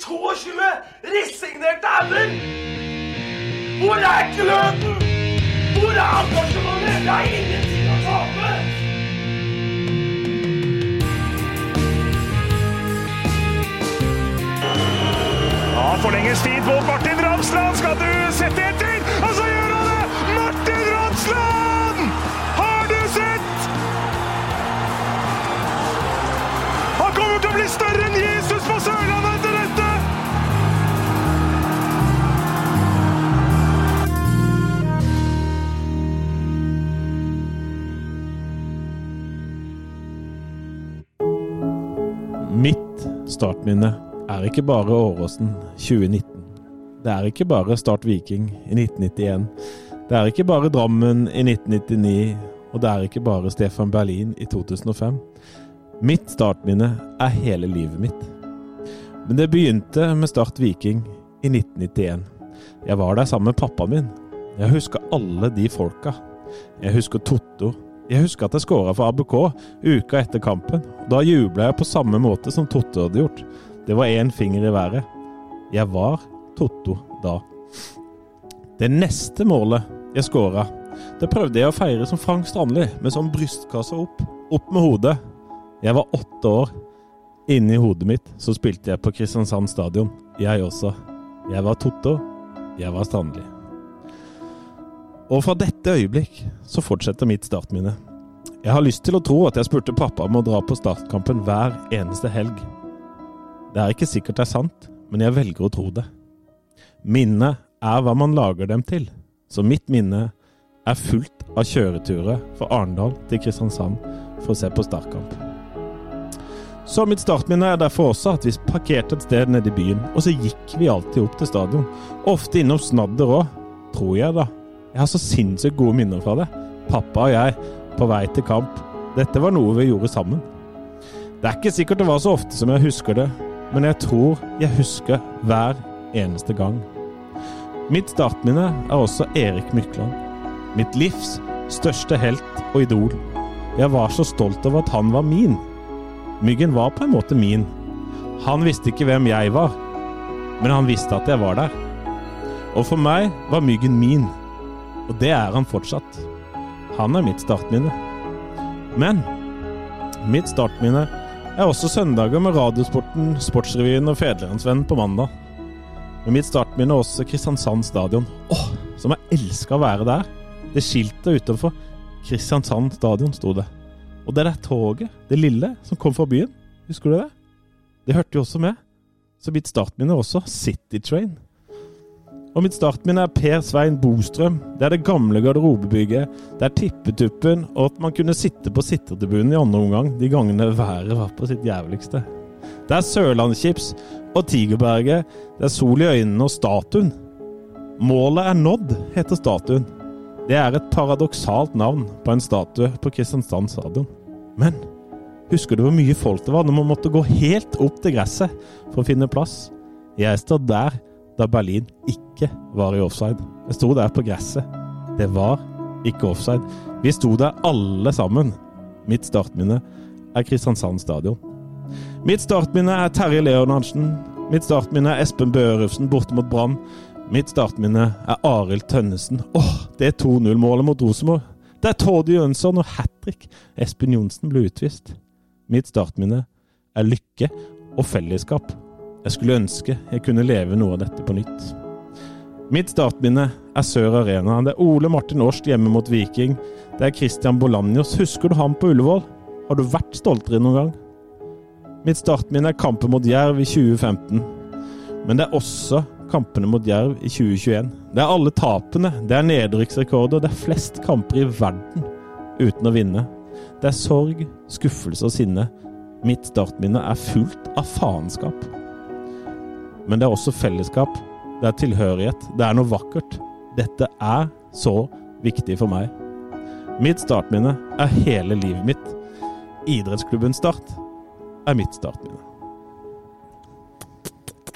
22 resignerte ender! Hvor er gløden? Hvor er engasjementet? Det er ingenting å tape! Ja, forlenges tid på Martin Ramsland. Skal du sette Mitt startminne er ikke bare Åråsen 2019. Det er ikke bare Start Viking i 1991. Det er ikke bare Drammen i 1999, og det er ikke bare Stefan Berlin i 2005. Mitt startminne er hele livet mitt. Men det begynte med Start Viking i 1991. Jeg var der sammen med pappaen min. Jeg husker alle de folka. Jeg husker Totto. Jeg husker at jeg skåra for ABK uka etter kampen. Da jubla jeg på samme måte som Totto hadde gjort. Det var én finger i været. Jeg var Totto da. Det neste målet jeg skåra, det prøvde jeg å feire som Frank Strandli, med sånn brystkasse opp. Opp med hodet. Jeg var åtte år. Inni hodet mitt så spilte jeg på Kristiansand stadion. Jeg også. Jeg var Totto. Jeg var Strandli. Og fra dette øyeblikk så fortsetter mitt startminne. Jeg har lyst til å tro at jeg spurte pappa om å dra på startkampen hver eneste helg. Det er ikke sikkert det er sant, men jeg velger å tro det. Minnet er hva man lager dem til, så mitt minne er fullt av kjøreturer fra Arendal til Kristiansand for å se på startkamp. Så mitt startminne er derfor også at vi parkerte et sted nede i byen, og så gikk vi alltid opp til stadion. Ofte innom Snadder òg, tror jeg da. Jeg har så sinnssykt gode minner fra det. Pappa og jeg på vei til kamp. Dette var noe vi gjorde sammen. Det er ikke sikkert det var så ofte som jeg husker det, men jeg tror jeg husker hver eneste gang. Mitt startminne er også Erik Mykland. Mitt livs største helt og idol. Jeg var så stolt over at han var min. Myggen var på en måte min. Han visste ikke hvem jeg var, men han visste at jeg var der. Og for meg var Myggen min. Og det er han fortsatt. Han er mitt startminne. Men mitt startminne er også søndager med Radiosporten, Sportsrevyen og Fedrelandsvennen på mandag. Men mitt startminne er også Kristiansand stadion. Åh, som jeg elska å være der. Det skiltet utenfor Kristiansand stadion sto det. Og det der toget, det lille, som kom fra byen, husker du det? Det hørte jo også med. Så mitt startminne er også City Train. Og mitt startminne er Per Svein Bostrøm. Det er det gamle garderobebygget. Det er Tippetuppen, og at man kunne sitte på sittetribunen i andre omgang de gangene været var på sitt jævligste. Det er Sørlandschips og Tigerberget. Det er Sol i øynene og statuen. Målet er nådd, heter statuen. Det er et paradoksalt navn på en statue på Kristiansand stadion. Men husker du hvor mye folk det var når man måtte gå helt opp til gresset for å finne plass? Jeg står der da Berlin ikke var i offside. Jeg sto der på gresset. Det var ikke offside. Vi sto der alle sammen. Mitt startminne er Kristiansand stadion. Mitt startminne er Terje Leonardsen. Mitt startminne er Espen Børufsen borte mot Brann. Mitt startminne er Arild Tønnesen. Åh, det 2-0-målet mot Rosenborg. Er Tord Jønsson og hat trick. Espen Johnsen ble utvist. Mitt startminne er lykke og fellesskap. Jeg skulle ønske jeg kunne leve noe av dette på nytt. Mitt startminne er Sør Arena. Det er Ole Martin Årst hjemme mot Viking. Det er Christian Bolanjos. Husker du ham på Ullevål? Har du vært stoltere noen gang? Mitt startminne er kampen mot Jerv i 2015. Men det er også kampene mot Jerv i 2021. Det er alle tapene. Det er nedrykksrekorder. Det er flest kamper i verden uten å vinne. Det er sorg, skuffelse og sinne. Mitt startminne er fullt av faenskap. Men det er også fellesskap. Det er tilhørighet. Det er noe vakkert. Dette er så viktig for meg. Mitt startminne er hele livet mitt. Idrettsklubben Start er mitt startminne.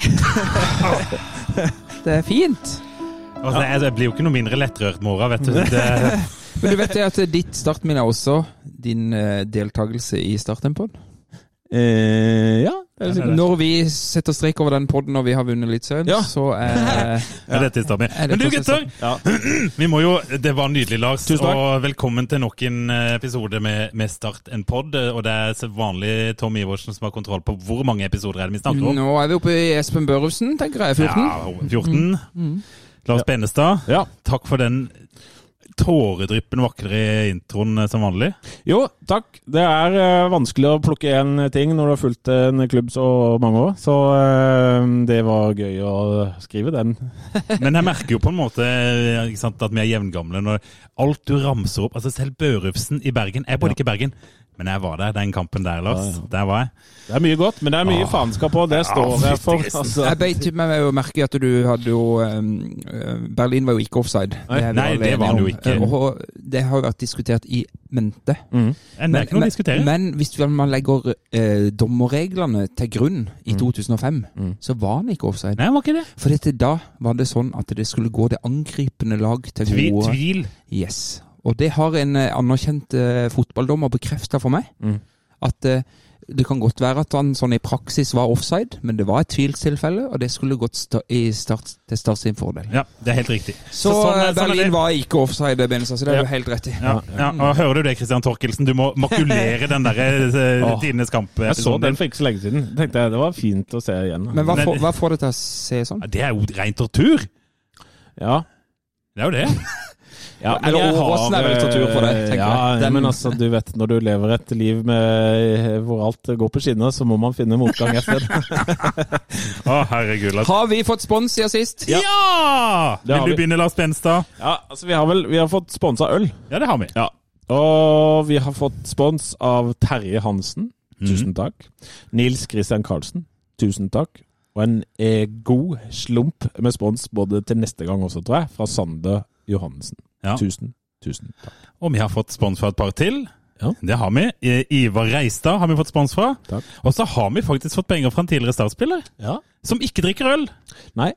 Det er fint. Altså, ja. jeg blir jo ikke noe mindre lettrørt, Mora, vet du. Det, Men du vet at ditt startminne er også din uh, deltakelse i Startempoen? Eh, ja. Når vi setter strek over den podden når vi har vunnet Eliteserien, Ja. så er Er dette i Men du gutter, Ja. vi må jo, det var nydelig Lars, og velkommen til nok en eh, episode med, med Start en pod. Og det er så vanlig Tom Iversen som har kontroll på hvor mange episoder er det vi snakker om. Nå er vi oppe i Espen Børufsen, tenker jeg. 14. Ja, 14. Mm. Lars Benestad, ja. takk for den tåredryppende vakre introen eh, som vanlig. Jo, takk. Det er uh, vanskelig å plukke én ting når du har fulgt en klubb så mange år. Så uh, det var gøy å skrive den. Men jeg merker jo på en måte sant, at vi er jevngamle når alt du ramser opp altså Selv Børufsen i Bergen. Jeg bodde ikke i Bergen, men jeg var der den kampen der, Lars. Ja, ja. Der var jeg. Det er mye godt, men det er mye Ah. faenskap òg. Det står jeg for. Altså. Jeg beit meg jo merke at du hadde jo um, Berlin var jo ikke offside. Nei. det, Nei, det var han jo ikke. Uh, Og det har jo vært diskutert i mente. Mm. Men, men, å men hvis man legger uh, dommerreglene til grunn i 2005, Mm. så var han ikke offside. Nei, var ikke det. For dette, da var det sånn at det skulle gå det angripende lag til Tvi, gode. tvil. Yes. Og det har en eh, anerkjent eh, fotballdommer bekrefta for meg. Mm. At eh, det kan godt være at han sånn i praksis var offside, men det var et tvilstilfelle, og det skulle gått sta i start, til Start sin fordel. Ja, det er helt riktig. Så, sånn er- eh, sånn er Berlin sånn var ikke offside, Benestad, så det er Ja. du helt rett i. Ja, ja. Og Hører du det, Christian Torkelsen? Du må makulere den der eh, Åh. Tidenes Jeg så den for ikke så lenge siden. Tenkte jeg Det var fint å se igjen. Men hva, Men- får, hva får det til å se sånn? Det er jo rein tortur. Ja. Det er jo det. Ja, men Eller Åråsen er vel tortur for deg, tenker ja, jeg. Den- men altså, du vet, når du lever et liv med, hvor alt går på skinner, så må man finne motgang et sted. Å, herregud. Har vi fått spons siden sist? Ja! Det Vil du vi. begynne, Lars Benstad? Ja, altså, vi har vel vi har fått sponsa øl. Ja, det har vi. Ja. Og vi har fått spons av Terje Hansen. Tusen takk. Nils Christian Karlsen. Tusen takk. Og en eh, god slump med spons både til neste gang også, tror jeg, fra Sander Johannessen. Ja. Tusen, tusen takk. Og vi har fått spons fra et par til. Ja. Det har vi. Ivar Reistad har vi fått spons fra. Takk. Og så har vi faktisk fått penger fra en tidligere startspiller Ja. som ikke drikker øl. Nei,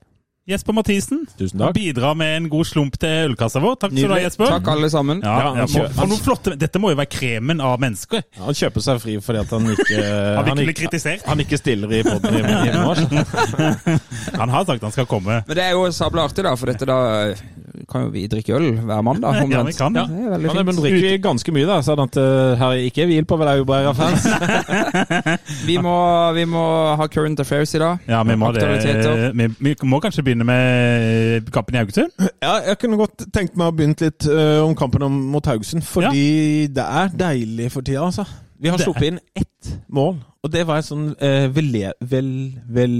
Jesper Mathisen. tusen takk. bidrar med en god slump til ølkassa vår. Takk skal du ha, Jesper. Takk, alle sammen. Ja, Ja, må, han flotte, Dette må jo være kremen av mennesker. Ja, Han kjøper seg fri fordi at han ikke Har han ikke kritisert? han ikke stiller i poden hjemme. Han har sagt han skal komme. Men det er jo sabla artig, da, for dette da kan jo vi drikke øl hver mandag. Ja, vi kan ja. Det er veldig Ja, nei, men fint. drikker vi ganske mye, da, sånn at uh, her ikke er hvil på Velaubæra-fans. Vi må, vi må ha current affairs i dag. Ja, vi må, det, vi, vi må kanskje begynne med kampen i Haugesund? Ja, jeg kunne godt tenkt meg å begynne litt uh, om kampen om, mot Haugesund, fordi det er deilig for tida, altså. Vi har sluppet inn ett mål, og det var et sånn øh, vele, vel, vel,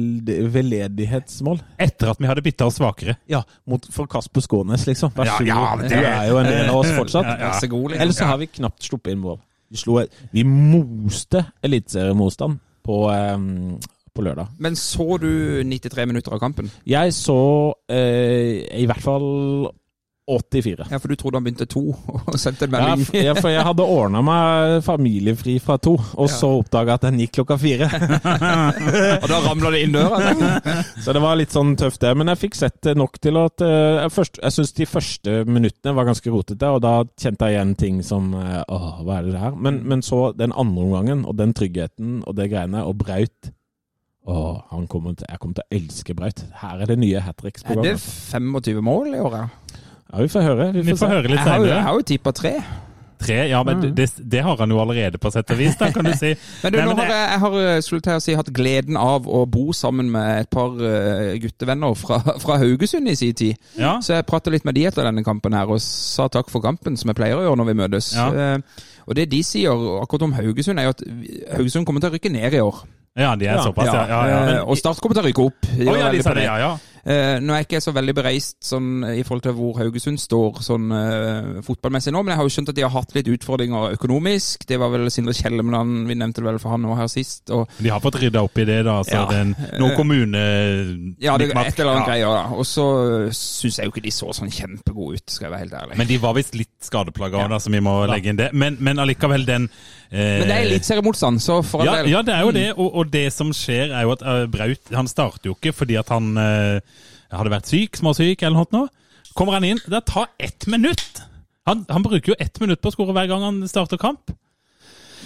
veldedighetsmål. Etter at vi hadde bytta oss svakere. Ja, mot, for Kasper Skånes, liksom. Vær Ja, så god. ja, du det- er jo en del av oss fortsatt. Ja, ja. God. liksom. Ellers så har vi knapt sluppet inn mål. Vi, slo, vi moste eliteseriemotstand på, øhm, på lørdag. Men så du 93 minutter av kampen? Jeg så øh, i hvert fall 84. Ja, for du trodde han begynte to, og sendte en Ja, melding. ja, for jeg hadde ordna meg familiefri fra to, og så oppdaga at den gikk klokka fire. og da ramla det inn døra. Så det var litt sånn tøft, det. Men jeg fikk sett det nok til at eh, jeg, først, jeg syns de første minuttene var ganske rotete, og da kjente jeg igjen ting som eh, Åh, hva er det her? Men, men så den andre omgangen, og den tryggheten og det greiene, og Braut Åh, han kommer til, jeg kommer til å elske Braut. Her er det nye hat tricks på Er det altså. 25 mål i år? Ja. Ja, vi får høre. Vi Vi får, får høre litt Jeg har jeg har jo tippa tre. Tre, ja, men Mm. det, det har han jo allerede på sett og vis, da, kan du si. Men du, Nei, nå men har det- jeg, jeg har å si, hatt gleden av å bo sammen med et par uh, guttevenner fra, fra Haugesund i sin tid. Ja, Så jeg prata litt med de etter denne kampen her, og sa takk for kampen, som jeg pleier å gjøre når vi møtes. Ja. Uh, og det de sier akkurat om Haugesund, er jo at Haugesund kommer til å rykke ned i år. ja de er Ja. såpass, ja. ja, ja. Eh, og Start kommer til å rykke opp. Oh, ja, de sa det, det. ja, ja. Eh, nå er jeg ikke så veldig bereist sånn, i forhold til hvor Haugesund står sånn eh, fotballmessig nå, men jeg har jo skjønt at de har hatt litt utfordringer økonomisk. Det var vel Sindre Kjellemland, vi nevnte det vel for han nå her sist. Og De har fått rydda opp i det, da. Så Ja. den, noen kommune... ja, det er et eller annet ja. greier, da. Og så syns jeg jo ikke de så sånn kjempegode ut, skal jeg være helt ærlig. Men de var visst litt skadeplaga, Ja. da, så vi må legge inn det. Men, men allikevel, den eh, Men det er eliteseriemotstand, så for all ja, del. ja, det er jo det. Og, og det som skjer, er jo at eh, Braut Han starter jo ikke fordi at han eh, hadde vært syk, småsyk eller noe. nå. Kommer han inn Det tar ett minutt! Han, han bruker jo ett minutt på å skåre hver gang han starter kamp.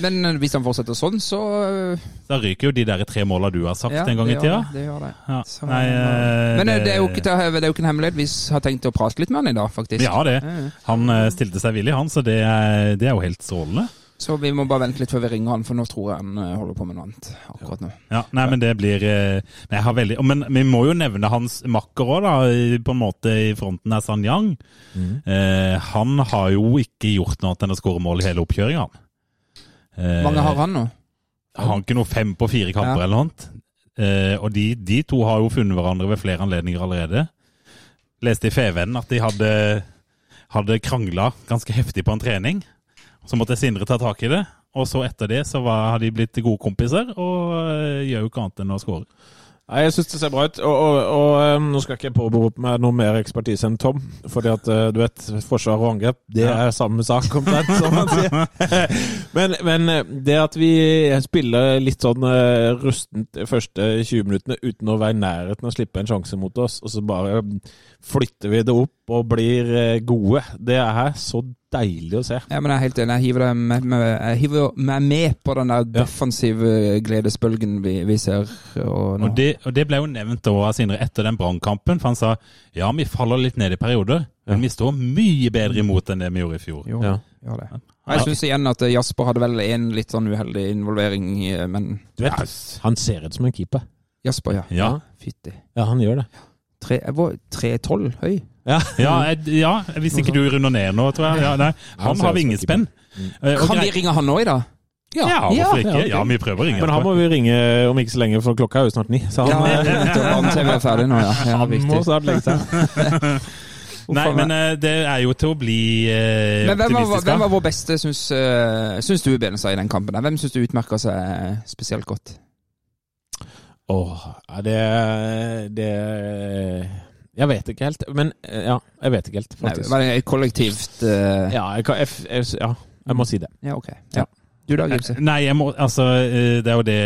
Men eh, hvis han fortsetter sånn, så eh, Da ryker jo de der tre måla du har sagt ja, en gang i tida. det, Det gjør det. Ja. Så, Nei, eh, Men det, det er, jo ikke, det er jo ikke en hemmelighet. Vi har tenkt å prate litt med han i dag, faktisk. Ja, det. Han stilte seg villig, han, så det er, det er jo helt strålende. Så vi må bare vente litt før vi ringer han, for nå tror jeg han eh, holder på med noe annet akkurat nå. Ja, nei, men det blir eh, Men jeg har veldig Men vi må jo nevne hans makker òg, da. På en måte i fronten er San Yang. Eh, han har jo ikke gjort noe annet enn å skåre mål i hele oppkjøringa. Eh, Mange har han nå? Har han ikke noe fem på fire kamper Ja. eller noe? annet. Eh, og de, de to har jo funnet hverandre ved flere anledninger allerede. Leste i Fevennen at de hadde, hadde krangla ganske heftig på en trening. Så måtte Sindre ta tak i det. Og så etter det så var, har de blitt gode kompiser og eh, gjør jo ikke annet enn å skåre. Nei, Jeg syns det ser bra ut. Og, og, og um, Nå skal ikke jeg påberope meg noe mer ekspertise enn Tom. fordi at uh, du vet, forsvar og angrep, det er samme sak, omtrent, som man sier. men, men det at vi spiller litt sånn rustent de første 20 minuttene uten å være i nærheten av å slippe en sjanse mot oss, og så bare flytter vi det opp og blir gode, det er så deilig å se. Ja, men Jeg er helt enig. Jeg hiver, med, med, jeg hiver meg med på den der defensive gledesbølgen vi, vi ser. Og nå. Og det, og det ble jo nevnt av Sindre etter den brannkampen. For han sa ja, vi faller litt ned i perioder, men vi står mye bedre imot enn det vi gjorde i fjor. Jo, Ja. gjør det. Jeg syns igjen at Jasper hadde vel en litt sånn uheldig involvering, eh, men Du vet, Han ser ut som en keeper. Jasper, ja. Ja, Fytti. Ja, han gjør det. Tre- Jeg 3,12 høy. Ja, ja, jeg, ja hvis ikke du runder ned nå, tror jeg. Ja, nei, han har vingespenn. Eh, Kan vi ringe han nå i dag? Ja, Ja, hvorfor ikke? ja, vi prøver å ringe. Men han må vi ringe om ikke så lenge, for klokka er jo snart ni. Så han, Ja, eh, er ferdig nå, ja. ja han må snart legge seg. Nei, men eh, det er jo til å bli eh, Men hvem var, hvem var vår beste, syns, uh, syns du, Benestad, i den kampen? Hvem syns du utmerka seg spesielt godt? Åh, oh, det, det Jeg vet ikke helt. Men eh, ja, jeg vet ikke helt, faktisk. Nei, men kollektivt uh... Ja, jeg, jeg, jeg, ja, jeg må si det. Ja, ok. Ja. Du da, Gimse? Nei, jeg må, altså, eh, det er jo det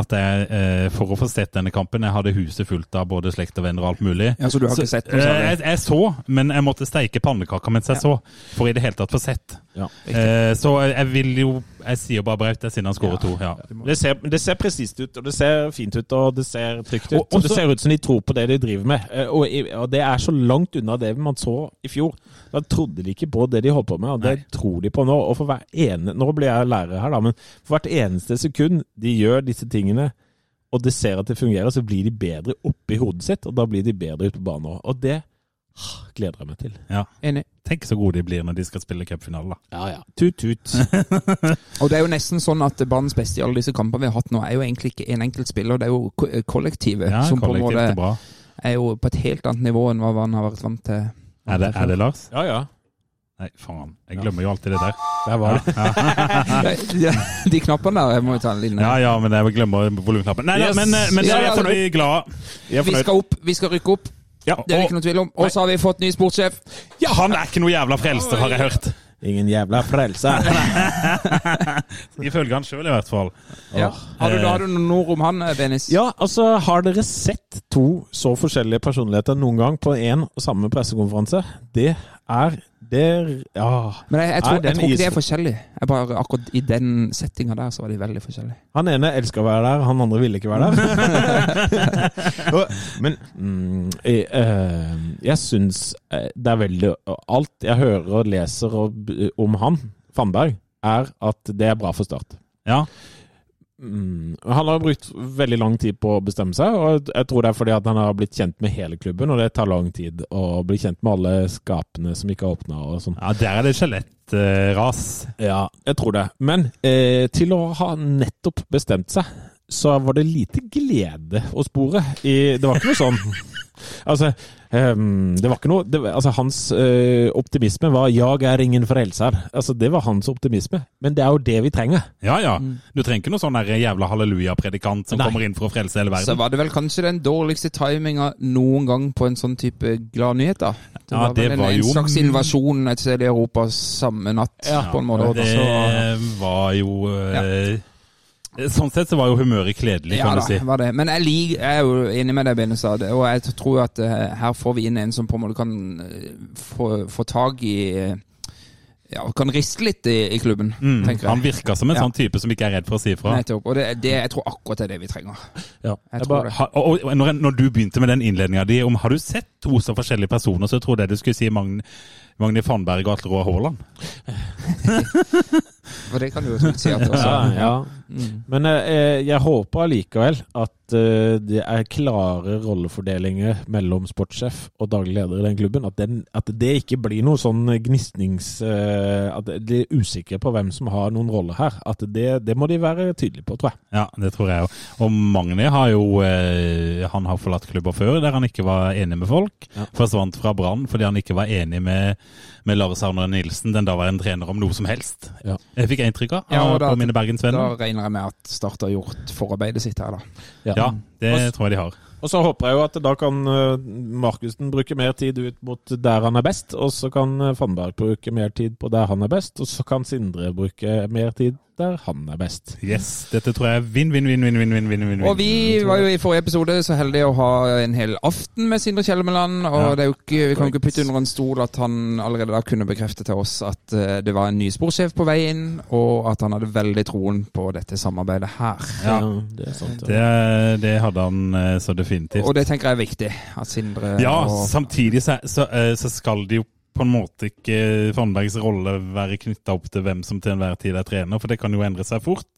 at jeg eh, For å få sett denne kampen Jeg hadde huset fullt av både slekt og venner og alt mulig. Ja, så du har Så, ikke sett noe eh, jeg, jeg så, men jeg måtte steike pannekaker mens jeg Ja. så. For i det hele tatt få sett. Ja, Eh, så jeg vil jo Jeg sier bare Braut, jeg, siden han skårer to. Ja. Det ser, det ser presist ut, og det ser fint ut, og det ser trygt ut. Og- Og, det ser ut som de tror på det de driver med. Eh, Og, og det er så langt unna det man så i fjor. Da trodde de ikke på det de holdt på med, og det Nei. tror de på nå. Og for hver ene, Nå blir jeg lærer her, da, men for hvert eneste sekund de gjør disse tingene, og de ser at det fungerer, så blir de bedre oppi hodet sitt, og da blir de bedre ute på banen òg. Og det gleder jeg meg til. Ja. Enig. Tenk så gode de blir når de skal spille cupfinale. da. Ja, ja. Tut-tut. Og det er jo nesten sånn at banens beste i alle disse kampene vi har hatt nå, er jo egentlig ikke en enkelt spiller, det er jo ko- kollektivet. Ja, som på en måte er bra. er jo på et helt annet nivå enn hva han har vært vant til. Er det, er det Lars? Ja, ja. Nei, faen. Jeg glemmer jo alltid det der. Der var det. de, de knappene der, jeg må jo ta en liten Ja, ja, men jeg glemmer volumknappen. Nei, Yes. da, men, eh, men Ja, ja, ja, er fornøyd glad. Jeg er Vi fornøyd. skal opp, vi skal rykke opp. Ja, Det er det ikke noe tvil om. Og så har vi fått ny sportssjef. ja, han er ikke noe jævla frelster, har jeg hørt. Ingen jævla frelse. Ifølge han sjøl, i hvert fall. Ja. Har, du, da har du noen ord om han, Benis? Ja, altså, har dere sett to så forskjellige personligheter noen gang på én og samme pressekonferanse? Det er det Ja. Men jeg, jeg, tror, Nei, jeg tror ikke de er forskjellig forskjellige. Jeg bare, akkurat i den settinga der, så var de veldig forskjellige. Han ene elsker å være der, han andre ville ikke være der. Men mm, jeg, eh, jeg syns eh, det er veldig Alt jeg hører og leser om han, Fannberg, er at det er bra for Start. Ja. Mm, han har brukt veldig lang tid på å bestemme seg, og jeg tror det er fordi at han har blitt kjent med hele klubben, og det tar lang tid å bli kjent med alle skapene som ikke har åpna og sånn. ja, der er det skjelettras. Ja, jeg tror det. Men eh, til å ha nettopp bestemt seg, så var det lite glede å spore. I, det var ikke noe sånn Altså, ehm, det var ikke noe det, var- altså Hans eh, optimisme var 'jeg er ingen frelser'. Altså, det var hans optimisme. Men det er jo det vi trenger. Ja, ja. Du trenger ikke noen sånn der jævla halleluja-predikant som Nei. kommer inn for å frelse hele verden. Så var det vel kanskje den dårligste timinga noen gang på en sånn type gladnyhet, da. Det Ja, var det vel en, var en jo- slags invasjon et sted i Europa samme natt, på en måte. Det var jo eh, Sånn sett så var jo humøret kledelig, ja kan du si. var det. Men jeg, lik, jeg er jo enig med deg, Benestad. Og jeg tror at uh, her får vi inn en som på en måte kan eh, få, få tak i eh, ja, kan riste litt i, i klubben, Mm. tenker jeg. Han virker som en Ja. sånn type som ikke er redd for å si ifra. Nettopp. Og det, det, jeg tror akkurat det er det vi trenger. Ja. Jeg Jeg bare. Ha, og, og når, når du begynte med den innledninga di om Har du sett to så forskjellige personer, så trodde jeg du skulle si Magn, Magni Fannberg og Atle Roar Haaland. For det kan du jo trygt si at det også ja, ja. Mm. Men eh, jeg håper allikevel at eh, det er klare rollefordelinger mellom sportssjef og daglig leder i den klubben. At, den, at det ikke blir noe sånn gnisnings... Eh, at de er usikre på hvem som har noen roller her. At det, det må de være tydelige på, tror jeg. Ja, det tror jeg òg. Og Magni har jo eh, Han har forlatt klubber før der han ikke var enig med folk. Ja. Forsvant fra Brann fordi han ikke var enig med, med Lars Arne Nilsen, den daværende trener, om noe som helst. Ja. Jeg fikk inntrykk av Ja, da- på mine bergensvenner. Da regner jeg med at Start har gjort forarbeidet sitt her, da. Ja, det Og- tror jeg de har. Og så håper jeg jo at da kan eh, Markussen bruke mer tid ut mot der han er best, og så kan eh, Fannberg bruke mer tid på der han er best, og så kan Sindre bruke mer tid der han er best. Yes, Dette tror jeg er vinn, vinn, vinn, vinn, vinn, vinn, vinn, vinn. Og vi var jo i forrige episode så heldige å ha en hel aften med Sindre Kjelmeland. Og Ja. det er jo ikke, vi kan jo ikke putte under en stol at han allerede da kunne bekrefte til oss at eh, det var en ny sporsjef på vei inn, og at han hadde veldig troen på dette samarbeidet her. Ja. det er sant. Det, det hadde han eh, så definitivt. Og det tenker jeg er viktig. At Sindre Ja, og samtidig så, så, eh, så skal de jo på en måte ikke Fannbergs rolle være knytta opp til hvem som til enhver tid er trener, for det kan jo endre seg fort.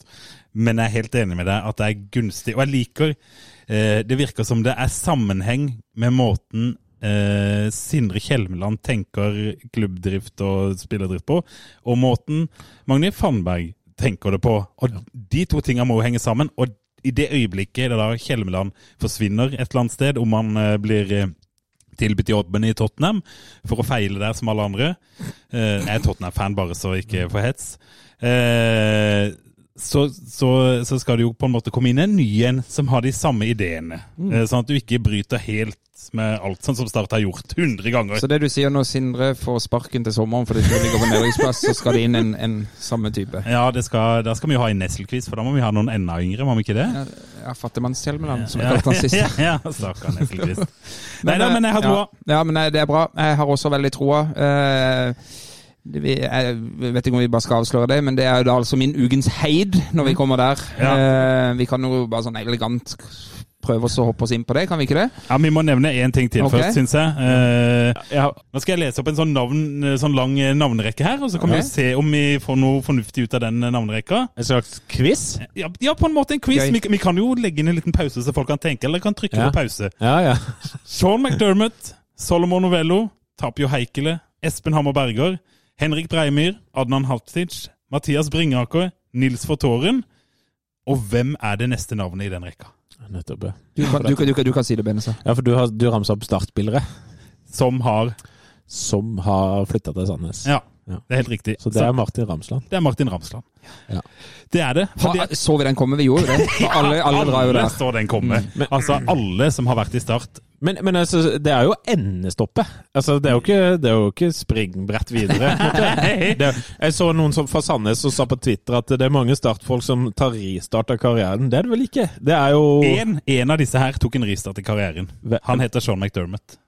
Men jeg er helt enig med deg at det er gunstig. Og jeg liker eh, Det virker som det er sammenheng med måten eh, Sindre Kjelmeland tenker klubbdrift og spillerdrift på, og måten Magni Fannberg tenker det på. Og de to tinga må jo henge sammen. Og i det øyeblikket det da Kjelmeland forsvinner et eller annet sted, om han eh, blir eh, tilbudt jobben i Tottenham for å feile der som alle andre. Eh, jeg er Tottenham-fan, bare så ikke for hets. Eh, så, så, så skal det jo på en måte komme inn en ny en som har de samme ideene. Mm. sånn at du ikke bryter helt med alt, sånn som Start har gjort 100 ganger. Så det du sier når Sindre får sparken til sommeren fordi de ligger på nedrykksplass, så skal det inn en, en samme type? Ja, det skal, da skal vi jo ha en Nesselquiz, for da må vi ha noen enda yngre, må vi ikke det? Ja, ja Fattigmannshjelmeland, som jeg kalte han sist. ja, stakkar Nesselquiz. Nei da, eh, men jeg har troa. Ja, ja, men eh, det er bra. Jeg har også veldig troa. Eh, vi, jeg vet ikke om vi bare skal avsløre det, men det er jo da altså min ukens heid når vi kommer der. Ja. Eh, vi kan jo bare sånn elegant prøve oss å hoppe oss inn på det, kan vi ikke det? Ja, Vi må nevne én ting til okay. først, syns jeg. Eh, Ja, Nå skal jeg lese opp en sånn, navn, sånn lang eh, navnerekke her, og så kan okay. vi se om vi får noe fornuftig ut av den eh, navnerekka. en slags quiz? Ja, ja, på en måte en quiz. Vi, vi kan jo legge inn en liten pause så folk kan tenke, eller kan trykke Ja. på pause. Ja, ja. Sean McDermott, Solomon Novello, Tapio Heikele, Espen Hammer Berger, Henrik Breimyr, Adnan Haltic, Mathias Bringaker, Nils Fortåren. Og hvem er det neste navnet i den rekka? Nettopp. ja. Du kan, du, kan- du, kan- du kan si det, Benesse. Ja, for du, har, du ramsa opp startspillere Som har som har flytta til Sandnes. Ja, Ja. det er helt riktig. Så det er Martin Ramsland. det er Martin Ramsland. Ja. Det er det. Ha, så vi den komme? Vi gjorde jo det. For alle, alle drar jo Alle der. så den komme. Men- altså alle som har vært i Start. Men, men altså, det er jo endestoppet. Altså, det er jo ikke, det er jo ikke springbrett videre. Det, jeg så noen som fra Sandnes som sa på Twitter at det er mange startfolk som tar ristart av karrieren. Det er det vel ikke? Det er jo En, en av disse her tok en ristart i karrieren. Han heter Sean McDermott.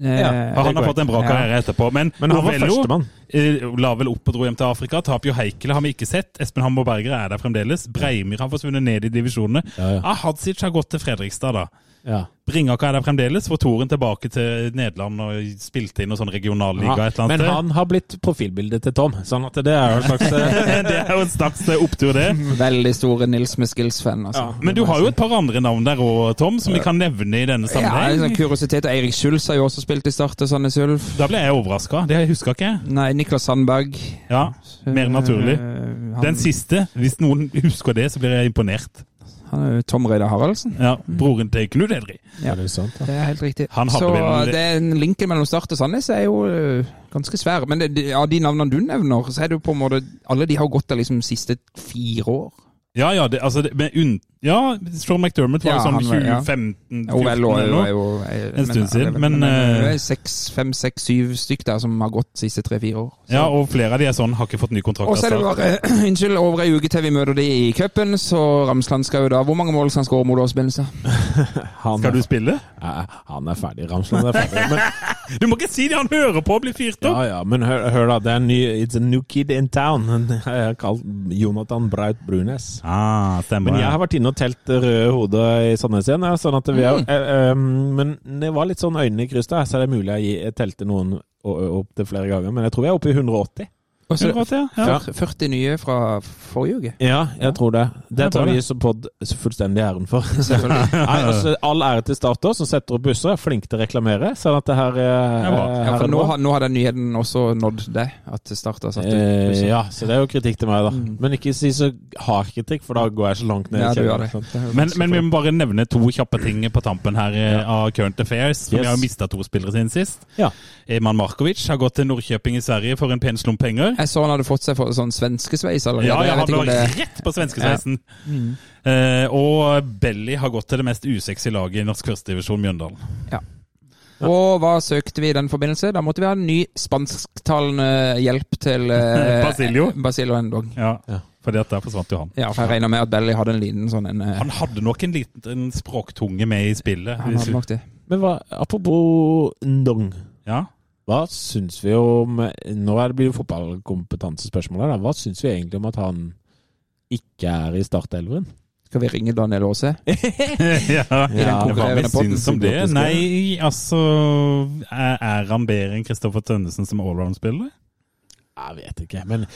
Eh, Og han har fått en bra karriere etterpå. Men, Men han var Novello, førstemann. eh, la vel opp og dro hjem til Afrika. Tapio Heikele har vi ikke sett. Espen Hammer Berger er der fremdeles. Breimyr har forsvunnet ned i divisjonene. Ja, ja. Ah, Hadzic har gått til Fredrikstad, da. Ja. Bringaka er der fremdeles. For Toren tilbake til Nederland og spilte inn noen sånn regionalliga eller Men han har blitt profilbildet til Tom, sånn at det er jo en slags eh, det er jo en slags eh, opptur, det. Veldig store Nils med skills-fan, altså. Ja, Men du har jo et par andre navn der òg, Tom, som vi kan nevne i denne Ja, en sammenheng. Ja, kuriositet. Eirik Schulz har jo også spilt i Start og Sandnes Ulf. Da ble jeg overraska. Det huska ikke jeg. Nei, Niklas Sandberg. Ja, mer naturlig. Eh, Den siste, hvis noen husker det, så blir jeg imponert. Han er jo Tom Reidar Haraldsen. Ja, Broren til Knud Edri. Ja, det er sant. Ja. Det er helt riktig. Han Så vel- den linken mellom Start og Sandnes er jo øh, ganske svær. Men det, det, av de navnene du nevner, så er det jo på en måte Alle de har gått der liksom siste fire år. Ja, ja, det, altså, det, med unn... Ja, Sean McDermott var Ja, jo sånn 2015 ja. 2015 Jo, vel, eller noe. En stund siden, men, det eh, er seks, fem, seks, syv stykk der som har gått de siste tre-fire år. Så- Ja, og flere av de er sånn, har ikke fått ny kontrakt. Og så er det bare uh, Unnskyld, over ei uke til vi møter de i cupen, så Ramsland skal jo da Hvor mange mål skal han skåre mot oss, Benestad? Skal du spille? Ja, han er ferdig. Ramsland er ferdig. Men, Du må ikke si det! Han hører på å blir fyrt opp! ja, ja, men hør, hør da. Det er en ny It's a new kid in town. Jeg har kalt Jonathan Braut Brunes. Ah, stemmer. Men jeg har vært inne og telt røde hoder i Sandnes igjen. Ja, sånn at vi er, eh, um, men det var litt sånn øynene i kryss da, så er det mulig jeg, gi- jeg telte noen opp til flere ganger. Men jeg tror vi er oppe i 180. Og så Akkurat, ja. ja. 40 nye fra forrige uke. Ja, jeg tror det. Det tar vi som pod fullstendig æren for. Nei, altså, all ære til Starter, som setter opp busser, er flink til å reklamere. Sånn at det her, eh, her Ja, er for nå, har- nå har den nyheten også nådd deg, at Starter har satt ut Eh, busser. ja, så det er jo kritikk til meg, da. Mm. Men ikke si så hard kritikk, for da går jeg så langt ned. i Ja, kjelleren, det. Det er Men, men vi må bare nevne to kjappe ting på tampen her eh, av Current Affairs. For Yes. Vi har jo mista to spillere siden sist. Ja. Eman Markovic har gått til Nordkjøping i Sverige for en pen slump penger. Jeg så han hadde fått seg for sånn svenskesveis allerede. Ja, ja, han lå det rett på svenskesveisen. Eh, og Belly har gått til det mest usexy laget i norsk førstedivisjon, Mjøndalen. Ja. Og hva søkte vi i den forbindelse? Da måtte vi ha en ny spansktalende hjelp til eh, Basilio. Basilio Endog. Ja, Ja. fordi at der forsvant jo han. Ja, for jeg regner med at Belly hadde en liten sånn en eh, Han hadde nok en liten en språktunge med i spillet. Han hadde nok det. Men hva, apropos Ndong. Ja. Hva syns vi om Nå blir det fotballkompetansespørsmål her, da. Hva syns vi egentlig om at han ikke er i startelveren? Skal vi ringe Daniel Aase? ja. Ja, Hva vi syns om det? Nei, altså Er han bedre enn Kristoffer Tønnesen som allround-spiller? Jeg vet ikke, men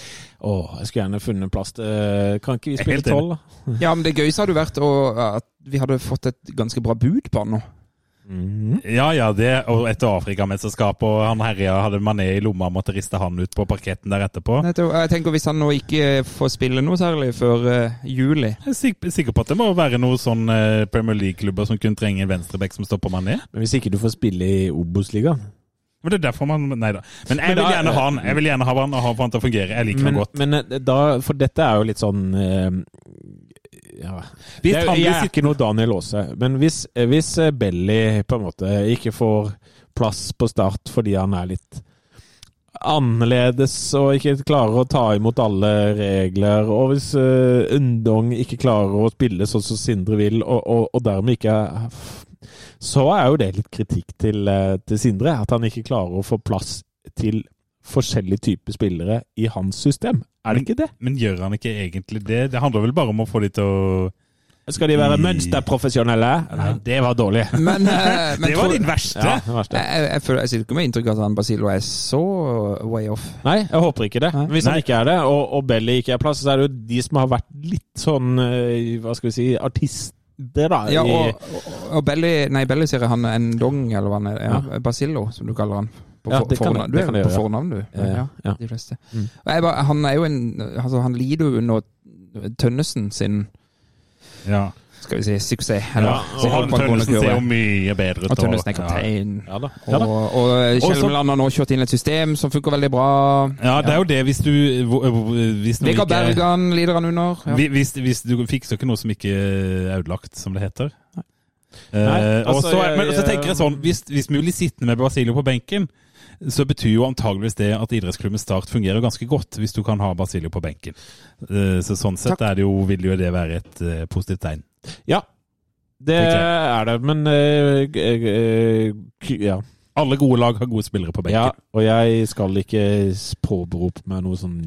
å, jeg skulle gjerne funnet plass til Kan ikke vi spille tolv, da? Ja, men det gøyeste hadde vært å, at vi hadde fått et ganske bra bud på han nå. Mhm. Ja, ja, det, og etter Afrikamesterskapet, og han herja hadde Mané i lomma, måtte riste han ut på parketten der etterpå. Jeg tenker Hvis han nå ikke får spille noe særlig før uh, juli Jeg er sikker, sikker på at det må være noen sånn eh, Premier League-klubber som kunne trenge en venstreback som stopper Mané. Men hvis ikke du får spille i Obos-ligaen Men det er derfor man Nei da. Men jeg vil gjerne ha han Jeg vil gjerne ha han og ha han til å fungere. Jeg liker men, han godt. men eh, da, For dette er jo litt sånn eh, ja. Hvis det, jeg er ikke noe Daniel Aase, men hvis, eh, hvis eh, Belly på en måte ikke får plass på start fordi han er litt annerledes og ikke klarer å ta imot alle regler, og hvis uh, Undong ikke klarer å spille sånn som Sindre vil, og, og, og dermed ikke Så er jo det litt kritikk til, til Sindre, at han ikke klarer å få plass til forskjellige typer spillere i hans system. Er det ikke det? Men gjør han ikke egentlig det? Det handler vel bare om å få de til å Skal de være mønsterprofesjonelle? Nei, det var dårlig. Men, uh, men Det var tror- din verste! Ja, verste. jeg, jeg, jeg, jeg sitter ikke med inntrykk av at han Basilo er så way off. Nei, jeg håper ikke det. Nei. Hvis han Nei. ikke er det, og, og Belly ikke er plass, så er det jo de som har vært litt sånn eh, Hva skal vi si Artister, da. Ja, og, og, og Belly Nei, Belly sier han Endong, eller hva han er. Ja, Basillo, som du kaller han. På Ja, for, det kan fornavn. Du er jo på fornavn, du. Ja, Ja, ja. de fleste. Mm. Jeg bare, han er jo en Altså, han lider jo under Tønnesen sin Ja. skal vi si, suksess. Eller, Ja, Og Tønnesen ser jo mye bedre ut. Og Tønnesen er ja. kaptein. Ja da. Ja, da. Og, og Kjelmeland har nå kjørt inn et system som funker veldig bra. Ja, det er jo det hvis du hvor- hvis Vegard Bergan lider han under. Hvis, hvis du fikser ikke noe som ikke er ødelagt, som det heter. Eh, Nei, og altså, så, jeg- men så tenker jeg sånn, hvis, hvis mulig sittende med Basilio på benken, så betyr jo antageligvis det at idrettsklubben Start fungerer ganske godt, hvis du kan ha Basilio på benken. Eh, så sånn sett er det jo, vil jo det være et eh, positivt tegn. ja. Det er det, men eh, ja. Alle gode lag har gode spillere på benken. ja. Og jeg skal ikke påberope meg noe sånn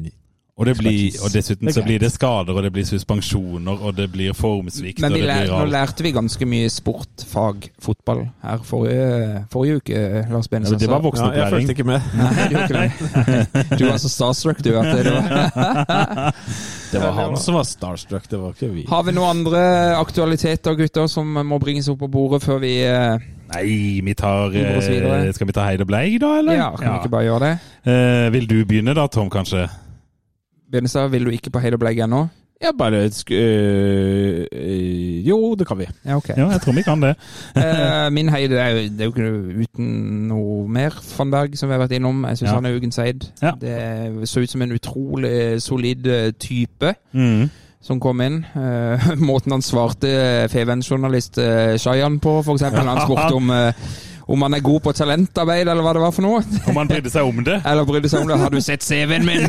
Og, det blir, og dessuten Det så blir det skader, og det blir suspensjoner, og det blir formsvikt, Men og det lær, blir nå lærte vi ganske mye sport, fag, fotball, her forrige, forrige uke, Lars Ja, Benesen. men det var Ja, jeg fulgte ikke med. Nei, du ikke. Du var så starstruck, du. At det var. Det var han som var starstruck, det var ikke vi. Har vi noen andre aktualiteter, gutter, som må bringes opp på bordet før vi eh, Nei, vi tar Vi eh, Skal vi ta Heid og Bleik, da, eller? Ja, kan vi ikke bare gjøre det? Eh, vil du begynne da, Tom, kanskje? Benestad, vil du ikke på og Bleik ennå? Ja, bare sk øh, øh, Jo, det kan vi. Ja, ok. Ja, jeg tror vi kan det. Eh, min heid er, jo- det er jo ikke uten noe mer. Van Berg, som vi har vært innom. Jeg syns Ja. han er Ugen Seid. Ja. Det så ut som en utrolig solid type. Mm. som kom inn. Måten han svarte Feven-journalist eh, Shayan på, f.eks. Han spurte om eh, om han er god på talentarbeid, eller hva det var for noe. Om han brydde seg om det. Eller brydde seg om det. Har du sett CV-en min?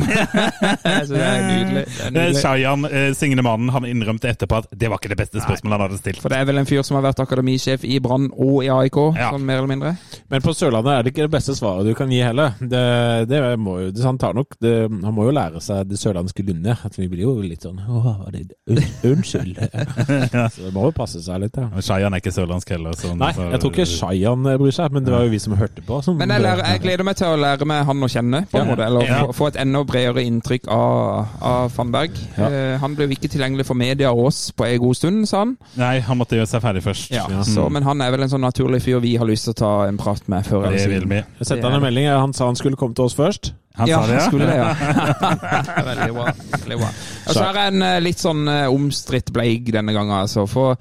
Så det er nydelig. Det er Eh, nydelig. Shayan, eh, signemannen, han innrømte etterpå at det var ikke det beste spørsmålet han hadde stilt. For det er vel en fyr som har vært akademisjef i Brann og i AIK, Ja. sånn mer eller mindre? Men på Sørlandet er det ikke det beste svaret du kan gi heller. Det, det må jo, det, han, tar nok, det, han må jo lære seg det sørlandske lynnet. At vi blir jo litt sånn Åh, det, un, unnskyld. Så det må jo passe seg litt, ja. Shayan er ikke sørlandsk heller. Sånn, Nei, jeg tror ikke Shayan bryr seg, men det var jo vi som hørte på. Som, Men jeg, lærer, jeg gleder meg til å lære meg han å kjenne, på en Ja. måte. Eller Ja. få, få et enda bredere inntrykk av, av Fannberg. Ja. Eh, han ble jo ikke tilgjengelig for media og oss på en god stund, sa han. Nei, han måtte gjøre seg ferdig først. Ja, så, men han er vel en sånn naturlig fyr vi har lyst til å ta en prat med før eller siden. vi. Jeg sendte han en melding. Han sa han skulle komme til oss først. Han ja, sa det, ja? skulle det, ja. veldig bra. Veldig bra. Og så er det en eh, litt sånn eh, omstridt bleik denne gangen, altså. For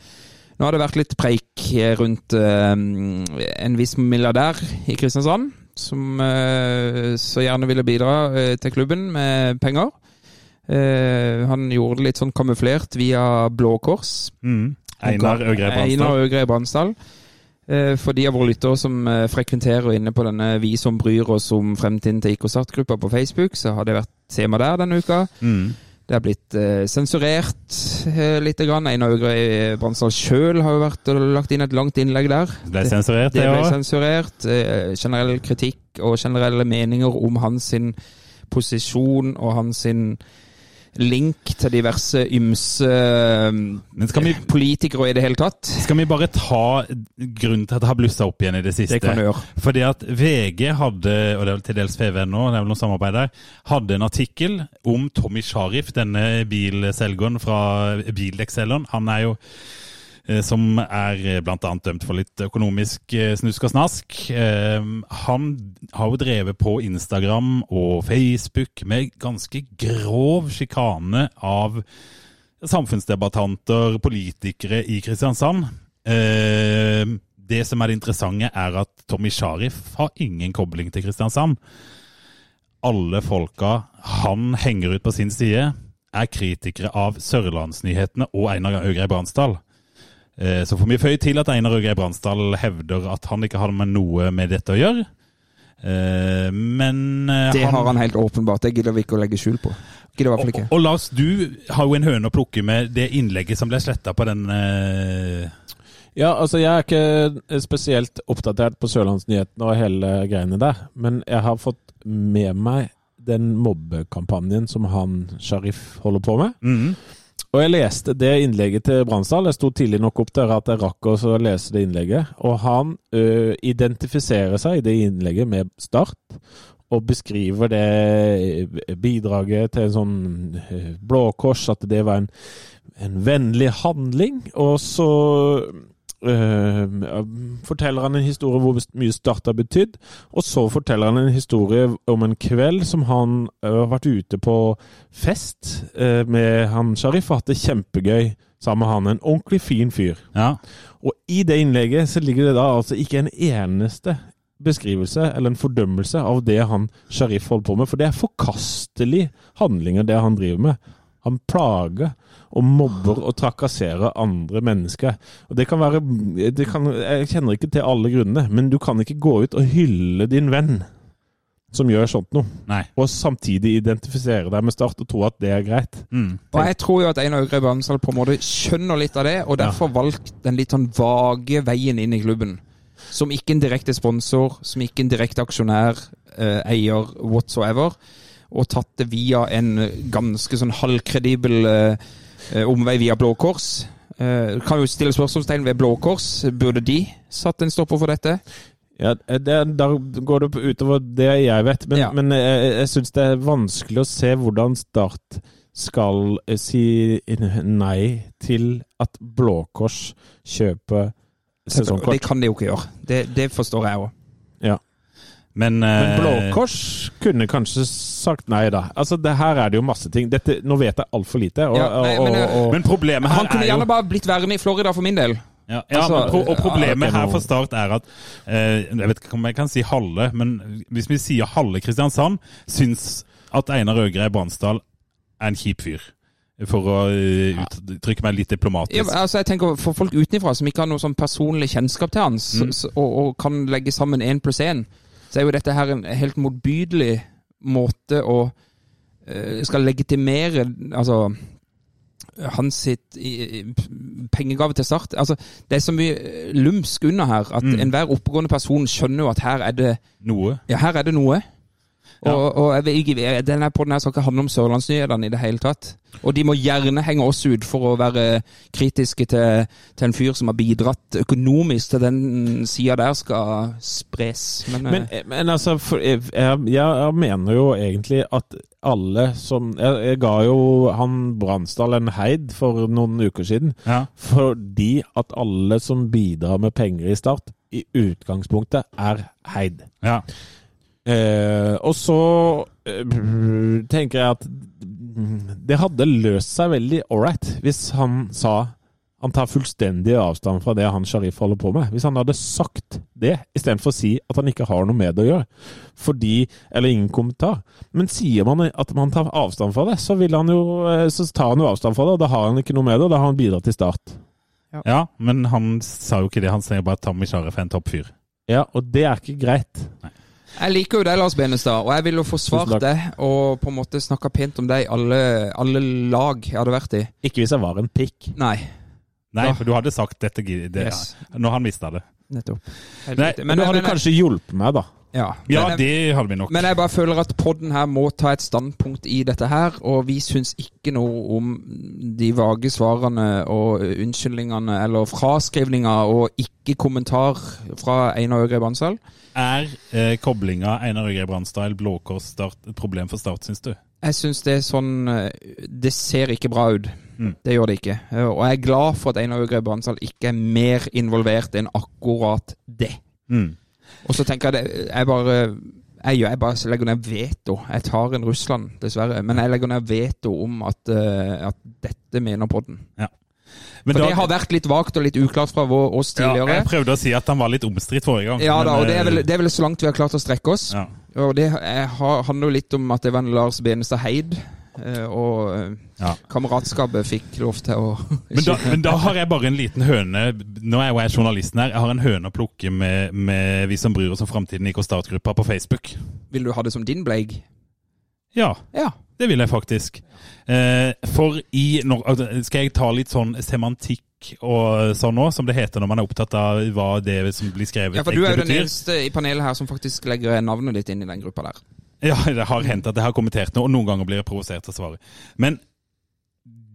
nå har det vært litt preik rundt eh, en viss milliardær i Kristiansand. Som eh, så gjerne ville bidra eh, til klubben med penger. Han gjorde det litt sånn kamuflert via Blå Kors. Mm. Einar Øgre Bransdal. For de av våre lyttere som frekventerer inne på denne Vi som bryr oss om fremtiden til IK Start-gruppa på Facebook, så har det vært tema der denne uka. Mm. Det er blitt eh, sensurert eh, litt. Grann. Einar Øgrei Bransdal sjøl har jo vært og lagt inn et langt innlegg der. Ble sensurert, Det det ble sensurert. Eh, generell kritikk og generelle meninger om hans sin posisjon og hans sin link til diverse ymse Men skal vi, politikere i det hele tatt. skal vi bare ta grunnen til at det har blussa opp igjen i det siste? Det kan du gjøre. Fordi at VG hadde, og det er vel til dels FVN nå, det er vel noe samarbeid der, hadde en artikkel om Tommy Sharif, denne bilselgeren fra bildekselgeren. Han er jo som er bl.a. blant annet dømt for litt økonomisk eh, snusk og snask. Eh, Han har jo drevet på Instagram og Facebook med ganske grov sjikane av samfunnsdebattanter, politikere i Kristiansand. Eh, Det som er det interessante, er at Tommy Sharif har ingen kobling til Kristiansand. Alle folka han henger ut på sin side, er kritikere av Sørlandsnyhetene og Einar Øgrei Bransdal. Eh, Så får vi føye til at Einar Øgrei Bransdal hevder at han ikke har med noe med dette å gjøre. Eh, Men Det Det har han helt åpenbart. Det gidder vi ikke å legge skjul på. Og, ikke. og Lars, du har jo en høne å plukke med det innlegget som ble sletta på den eh, Ja, altså jeg er ikke spesielt oppdatert på Sørlandsnyhetene og hele greiene der, men jeg har fått med meg den mobbekampanjen som han Sharif holder på med. mhm. Og jeg leste det innlegget til Bransdal. Jeg sto tidlig nok opp der at jeg rakk å lese det innlegget. Og han ø, identifiserer seg i det innlegget med Start, og beskriver det bidraget til en sånn Blå Kors, at det var en, en vennlig handling. Og så ø, forteller han en historie hvor mye Start har betydd. Og så forteller han en historie om en kveld som han ø, har vært ute på fest ø, med han Sharif og hatt det kjempegøy sammen med han. En ordentlig fin fyr. Ja. Og i det innlegget så ligger det da altså ikke en eneste beskrivelse eller en fordømmelse av det han Sharif holder på med, for det er forkastelige handlinger, det han driver med. Han plager og mobber og trakasserer andre mennesker. Og det kan være det kan, Jeg kjenner ikke til alle grunnene, men du kan ikke gå ut og hylle din venn som gjør sånt noe, Nei. og samtidig identifisere deg med Start og tro at det er greit. Mm. Og jeg tror jo at Einar Øgre Bransdal på en måte skjønner litt av det, og derfor valgte den litt sånn vage veien inn i klubben. Som ikke en direkte sponsor, som ikke en direkte aksjonær, eh, eier whatsoever. Og tatt det via en ganske sånn halvkredibel eh, eh, omvei via Blå Kors. Eh, kan jo stille spørsmålstegn ved Blå Kors. Burde de satt en stopper for dette? Ja, det, Da går det utover det jeg vet, men, Ja. men jeg, jeg syns det er vanskelig å se hvordan Start skal eh, si nei til at Blå Kors kjøper Det kan de jo ikke gjøre. Det, det forstår jeg òg. Men, Men eh, Blå Kors kunne kanskje sagt nei, da. Altså, det Her er det jo masse ting. Dette, nå vet jeg altfor lite. Og, Ja, nei, og, men, og, og, men problemet her Han kunne er gjerne bare blitt værende i Florida for min del. Ja, ja Altså, men pro og problemet ja, her for Start er at eh, Jeg vet ikke om jeg kan si halve, men hvis vi sier halve Kristiansand, syns at Einar Øgrei Bransdal er en kjip fyr. For å eh, uttrykke meg litt diplomatisk. Ja, altså jeg tenker For folk utenfra som ikke har noe sånn personlig kjennskap til han, Mm. og, og kan legge sammen én pluss én, så er jo dette her en helt motbydelig måte å eh, skal legitimere Altså hans sitt pengegave til Start. Altså, det er så mye lumsk under her at Mm. enhver oppegående person skjønner jo at her er det Noe. Ja, her er det noe. Ja. Og, og jeg denne poden skal ikke handle om sørlandsnyhetene i det hele tatt. Og de må gjerne henge oss ut for å være kritiske til, til en fyr som har bidratt økonomisk til den sida der skal spres. Men, Men, eh, men altså, for, jeg, jeg, jeg mener jo egentlig at alle som Jeg, jeg ga jo han Bransdal en heid for noen uker siden. Ja. Fordi at alle som bidrar med penger i Start, i utgangspunktet er heid. ja. Eh, og så eh, tenker jeg at det hadde løst seg veldig ålreit hvis han sa han tar fullstendig avstand fra det han Sharif holder på med. Hvis han hadde sagt det, istedenfor å si at han ikke har noe med det å gjøre. Fordi Eller ingen kommentar. Men sier man at man tar avstand fra det, så, vil han jo, eh, så tar han jo avstand fra det, og da har han ikke noe med det, og da har han bidratt til Start. ja, men han sa jo ikke det. Han sier bare at Tommy Sharif er en toppfyr. Ja, og det er ikke greit. Jeg liker jo deg, Lars Benestad, og jeg vil jo Tusen forsvart deg og på en måte snakka pent om deg i alle, alle lag jeg hadde vært i. Ikke hvis jeg var en pikk. Nei. Nei, da. for du hadde sagt dette det, Yes. når han mista det. Nettopp. Helt Nei, riktig. Men du hadde kanskje hjulpet meg, da. ja. Ja, jeg, det hadde vi nok. Men jeg bare føler at podden her må ta et standpunkt i dette her, og vi syns ikke noe om de vage svarene og unnskyldningene eller fraskrivninga og ikke kommentar fra Einar Øgre Bansal. Er eh, koblinga Einar Øgrei Brandstyle, Blå Kors Start et problem for Start, syns du? Jeg syns det er sånn eh, Det ser ikke bra ut. Mm. Det gjør det ikke. Eh, Og jeg er glad for at Einar Øgrei Bansal ikke er mer involvert enn akkurat det. Mm. Og så tenker jeg det Jeg bare jeg, jeg bare legger ned veto. Jeg tar en Russland, dessverre. Men jeg legger ned veto om at, eh, at dette mener podden. Men For da- det har vært litt vagt og litt uklart fra vår, oss ja. Jeg prøvde å si at han var litt omstridt forrige gang. Ja, da, og det er, vel, eh, det er vel så langt vi har klart å strekke oss. ja. Og det har- handler jo litt om at det var en Lars Benestad Heid. eh, Og eh, Ja. kameratskapet fikk lov til å Men da, men da har jeg bare en liten høne Nå er jo jeg journalisten her. Jeg har en høne å plukke med, med vi som bryr oss om framtiden i Kostart-gruppa på Facebook. Vil du ha det som din bleig? Ja, Ja. Det vil jeg faktisk. Eh, for i Skal jeg ta litt sånn semantikk og sånn nå, som det heter når man er opptatt av hva det som blir skrevet, ja, for du er jo den eneste i panelet her som faktisk legger navnet ditt inn i den gruppa der. Ja, det har hendt at jeg har kommentert noe, og noen ganger blir jeg provosert til å svare. Men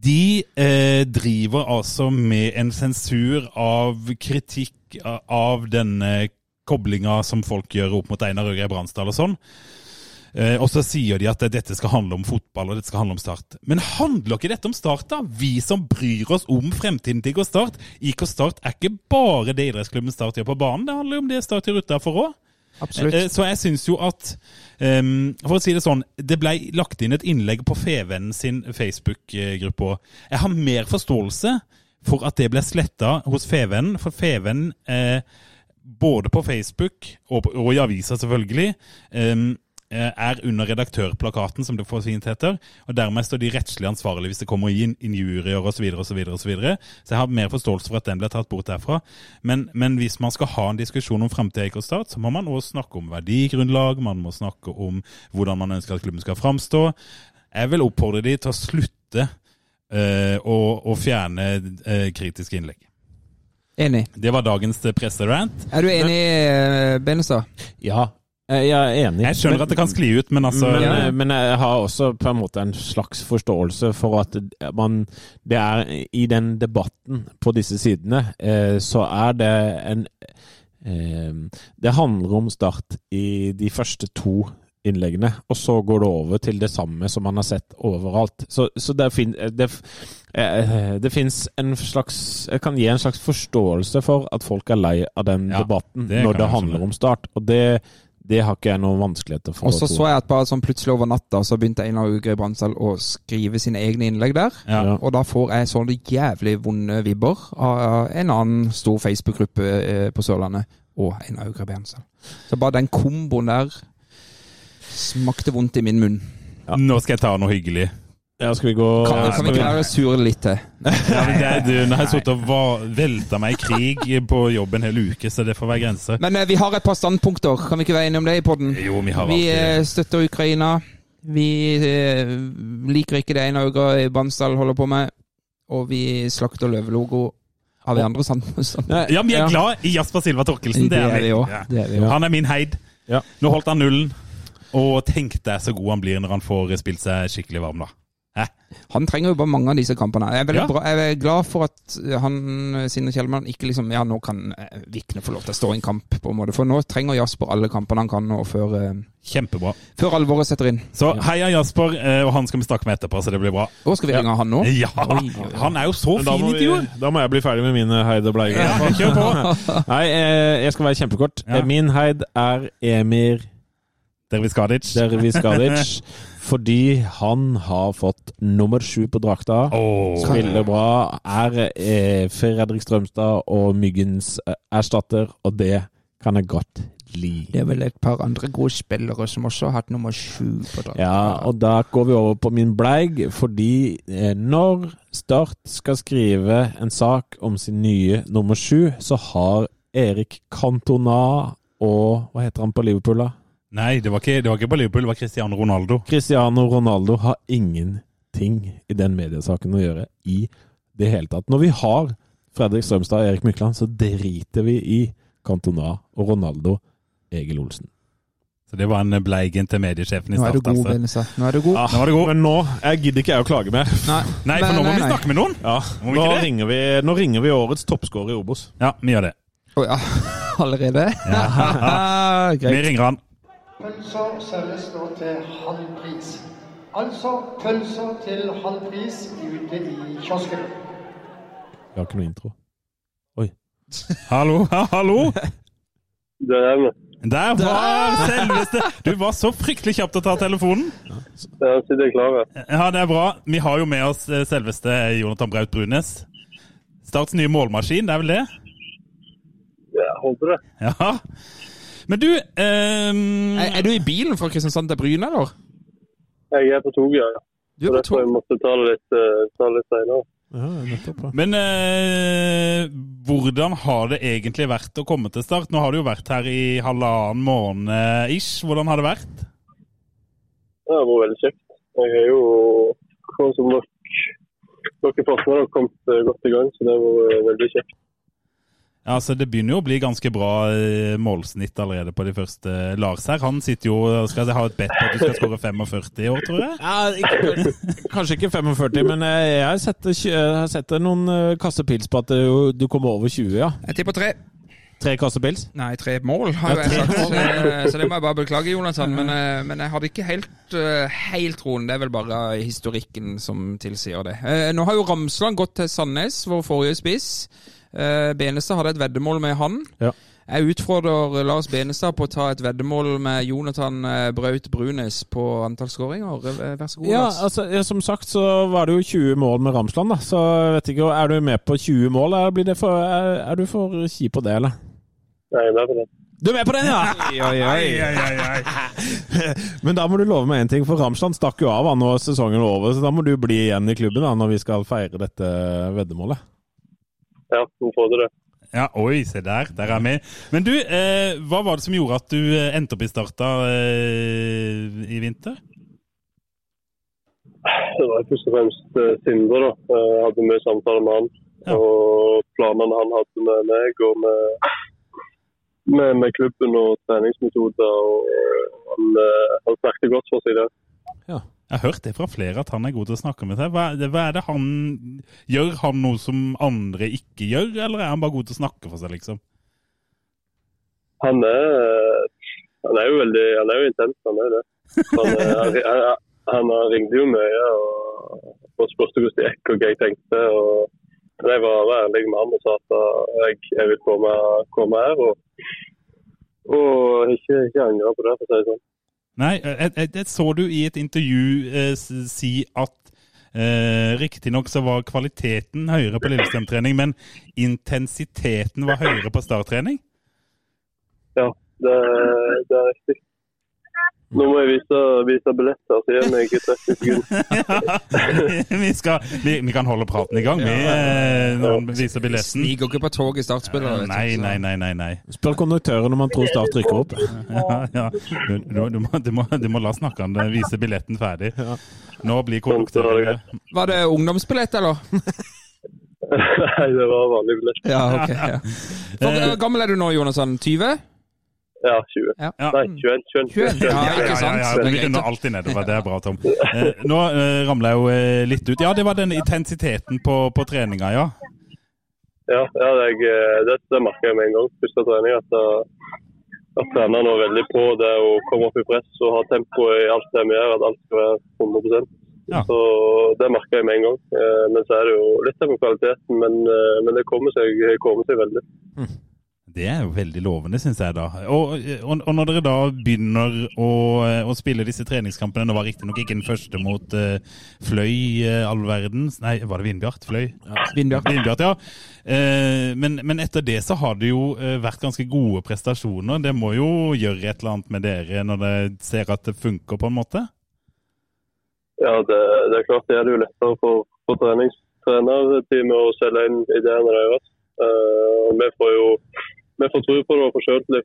de eh, driver altså med en sensur av kritikk av denne koblinga som folk gjør opp mot Einar Øgre Bransdal og sånn. Eh, og så sier de at dette skal handle om fotball og dette skal handle om Start. Men handler ikke dette om Start, da? Vi som bryr oss om fremtiden til IK Start. IK Start er ikke bare det idrettsklubben Start gjør på banen, det handler om det Start gjør utafor òg. Absolutt. Eh, Så jeg syns jo at um, For å si det sånn, det ble lagt inn et innlegg på Fevennen sin Facebook-gruppe òg. Jeg har mer forståelse for at det ble sletta hos Fevennen, for Fevennen eh, både på Facebook og, på- og i avisa selvfølgelig eh, er under redaktørplakaten, som det for fint heter. Og dermed står de rettslig ansvarlige hvis det kommer inn injurier osv. Så, videre, og så, videre, og så, videre. så jeg har mer forståelse for at den ble tatt bort derfra. Men, men hvis man skal ha en diskusjon om framtida i Start, så må man også snakke om verdigrunnlag, man må snakke om hvordan man ønsker at klubben skal framstå. Jeg vil oppfordre de til å slutte eh, å, å fjerne eh, kritiske innlegg. Enig. Det var dagens eh, presserant. Er du enig, eh, Benestad? Ja, eh, jeg er enig. Jeg skjønner Men- at det kan skli ut, men altså men, Ja. men jeg har også på en måte en slags forståelse for at man Det er i den debatten på disse sidene, eh, så er det en eh, Det handler om Start i de første to innleggene, og så går det over til det samme som man har sett overalt. Så, så det, fin, det, eh, det fins en slags Jeg kan gi en slags forståelse for at folk er lei av den Ja, debatten når det handler om Start. Og det, det har ikke jeg noen vanskeligheter for. Og så så jeg at bare sånn plutselig over natta så begynte Einar Ugre Bransdal å skrive sine egne innlegg der. ja. Ja. Og da får jeg sånne jævlig vonde vibber av en annen stor Facebook-gruppe eh, på Sørlandet og Einar Ugre Bransdal. Så bare den komboen der smakte vondt i min munn. Ja. Nå skal jeg ta noe hyggelig. Ja, skal vi gå Kan, kan vi klare å sure litt til? Ja, men det, du, nå har jeg sittet og va- velta meg i krig på jobb en hel uke, så det får være grenser. Men eh, vi har et par standpunkter. Kan vi ikke være enige om det i podden? Jo, vi har Vi alltid eh, støtter Ukraina. Vi eh, liker ikke det ene øyet Bansdal holder på med. Og vi slakter løvelogo. Har vi andre standpunkter? Ja, vi er glad i Jasper Silva Torkelsen. Det er vi òg. Ja. Det er vi også. Han er min heid. Ja. Nå holdt han nullen. Og tenk deg så god han blir når han får spilt seg skikkelig varm, da. Hæ? Han trenger jo bare mange av disse kampene. Jeg er, Ja. bra, jeg er glad for at han, Sindre Kjellmann, ikke liksom Ja, nå kan eh, Vikne få lov til å stå i en kamp, på en måte. For nå trenger Jasper alle kampene han kan nå, før, eh, Kjempebra. før alvoret setter inn. Så heia Jasper, eh, og han skal vi snakke med etterpå, så det blir bra. Og skal vi ringe han nå? Ja, han er jo så da, fin vi, intervjuer. da må jeg bli ferdig med mine heid og bleier. Ja, kjør på. Nei, jeg skal være kjempekort. Ja. Min heid er Emir Dervis Kadic. Derviskadic. fordi han har fått nummer sju på drakta. Oh. Spiller bra. Er eh, Fredrik Strømstad og Myggens eh, erstatter, og det kan jeg godt li. Det er vel et par andre gode spillere som også har hatt nummer sju på drakta. Ja, og da går vi over på min bleig, fordi eh, når Start skal skrive en sak om sin nye nummer sju, så har Erik Cantona og Hva heter han på Liverpool, da? Nei, det var, ikke, det var ikke på Liverpool, det var Cristiano Ronaldo. Cristiano Ronaldo har ingenting i den mediesaken å gjøre i det hele tatt. Når vi har Fredrik Strømstad og Erik Mykland, så driter vi i Cantona og Ronaldo Egil Olsen. Så det var en bleigen til mediesjefen i Nå er du Start. god, Altså. Nå er du god. Ah, Nå er du god. Men nå jeg gidder ikke jeg å klage mer. Nei, Nei, for nå må nei, vi nei. snakke med noen. Ja, Må vi nå ikke det? ringer, vi, nå ringer vi årets toppskårer i Obos. Ja, vi gjør det. Å ja. Allerede? Vi Greit. ringer han. Pølser selges nå til halv pris. Altså pølser til halv pris ute i kiosken. Vi har ikke noe intro. Oi. Hallo, ha, hallo. Det er vi. Der var selveste Du var så fryktelig kjapp til å ta telefonen. Jeg sitter klar. Ja, det er bra. Vi har jo med oss eh, selveste Jonathan Braut Brunes. Starts nye målmaskin, det er vel det? Jeg håper det. Ja. Men du um... Er, er du i bilen fra Kristiansand til Bryne, eller? Jeg er på toget, ja. Du er på toget? jeg måtte ta det litt, eh, ta det litt senere. Ja, nettopp. Ja. Men eh, hvordan har det egentlig vært å komme til start? Nå har du jo vært her i halvannen måned ish. Hvordan har det vært? Det har vært veldig kjekt. Jeg har jo, sånn som nok, dere partnere har kommet eh, godt i gang, så det har vært eh, veldig kjekt. Ja, så Det begynner jo å bli ganske bra eh, målsnitt allerede på de første. Lars her, han sitter jo og skal ha et bet på at du skal skåre 45 i år, tror jeg. Ja, ikke, kanskje ikke 45, men eh, jeg setter, tjue- jeg har sett noen kassepils pils på at du, du kommer over 20, ja. Jeg tipper tre. Tre kasser pils? Nei, tre mål, har jo jeg sagt. Eh, Så det må jeg bare beklage, Jonathan. Men, eh, men jeg hadde ikke helt, eh, helt troen. Det er vel bare historikken som tilsier det. Eh, Nå har jo Ramsland gått til Sandnes, vår forrige spiss. Eh, Benestad hadde et veddemål med han. Ja. Jeg utfordrer Lars Benestad på å ta et veddemål med Jonathan eh, Braut Brunes på antall skåringer. Vær så god, Ja, Lars. altså, som sagt så var det jo 20 mål med Ramsland, da. Så jeg vet ikke, er du med på 20 mål, eller blir det for, er, er du for kjip på det, eller? Jeg er med på det. Du er med på den, ja! Oi, oi, oi. Men da må du love meg én ting, for Ramsland stakk jo av da når sesongen var over, så da må du bli igjen i klubben da, når vi skal feire dette veddemålet. Ja, nå får du det. Ja, Oi, se der. Der er vi. Men du, eh, hva var det som gjorde at du eh, endte opp i Starta eh, i vinter? Det var først og fremst eh, Sindre, da. Jeg hadde mye samtaler med han. Ja. Og planene han hadde med meg og med, med, med klubben og treningsmetoder. Og han, eh, han snakket godt for seg der. Jeg har hørt det fra flere at han er god til å snakke med seg. Hva hva er det han Gjør han noe som andre ikke gjør, eller er han bare god til å snakke for seg, liksom? Han er, han er jo veldig han er jo intens, han er det. Han, er, han, han, han, ringte jo mye og, og spurte hvordan det gikk og hva jeg tenkte. og jeg var, ærlig med han og sa at uh, jeg, jeg vil komme, komme her. Og, og ikke, ikke angre på det, for å si det sånn. Nei, jeg, jeg så du i et intervju eh, si at eh, riktignok så var kvaliteten høyere på Lillestrøm-trening, men intensiteten var høyere på starttrening? Ja, det, det er riktig. Nå må jeg vise, vise billetter, så gir meg 30 sekunder. vi, skal, vi, vi kan holde praten i gang, vi, eh, når han viser billetten. Sniker ikke på tog i startspillet. Nei, nei, nei, nei. nei. Spør konduktøren om han tror Start rykker opp. Ja, ja. Du, du, du, må, du, må, du må la snakkende vise billetten ferdig. Nå blir konduktøren Var det ungdomsbillett, eller? Nei, det var vanlig billett. Ja, ok. Ja. Hvor Eh. gammel er du nå, Jonathan? 20? Ja, 20. Ja. Nei, 21. 21. 21, ja. Ikke sant? ja, Vi runder alltid nedover. Det er bra, Tom. Eh, nå eh, ramler jeg jo eh, litt ut. Ja, det var den intensiteten på, på treninga, ja. Ja, ja jeg, eh, det, det merka jeg med en gang. Første trening at, uh, at treneren var veldig på det å komme opp i press og ha tempo i alt det vi gjør. At alt skal være 100 Ja. Så Det merka jeg med en gang. Eh, men så er det jo litt av kvaliteten. Men, eh, men det kommer seg, kommer seg veldig. Det er jo veldig lovende, syns jeg. da. Og, og, og når dere da begynner å, å spille disse treningskampene Nå var riktignok ikke den første mot uh, Fløy uh, all verdens Nei, var det Vindbjart? Fløy? Vindbjart. Vindbjart, ja. Uh, men, men etter det så har det jo vært ganske gode prestasjoner. Det må jo gjøre et eller annet med dere når dere ser at det funker, på en måte? Ja, det, det er klart det er det jo lettere for, for treningstrenerteamet å selge inn ideene deres. Uh, vi får jo vi får tro på det og får så Det,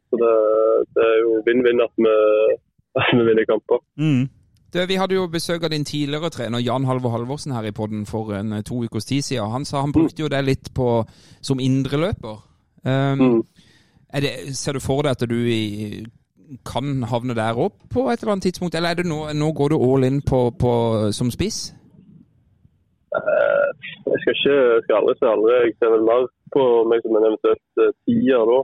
det er jo vinn-vinn at, vi- at vi vinner kamper. Mm. Du, vi hadde jo besøk av din tidligere trener Jan Halvor Halvorsen her i podden for en eh, to ukers tid siden. Han sa han brukte jo det litt på, som indreløper. Um, Mm. er det, ser du for deg at du i, kan havne der opp på et eller annet tidspunkt, eller er det nå, nå går du all in på, på, som spiss? Eh, Jeg skal ikke jeg skal aldri si aldri. Jeg ser vel mer på meg som en eventuelt eh, tier da.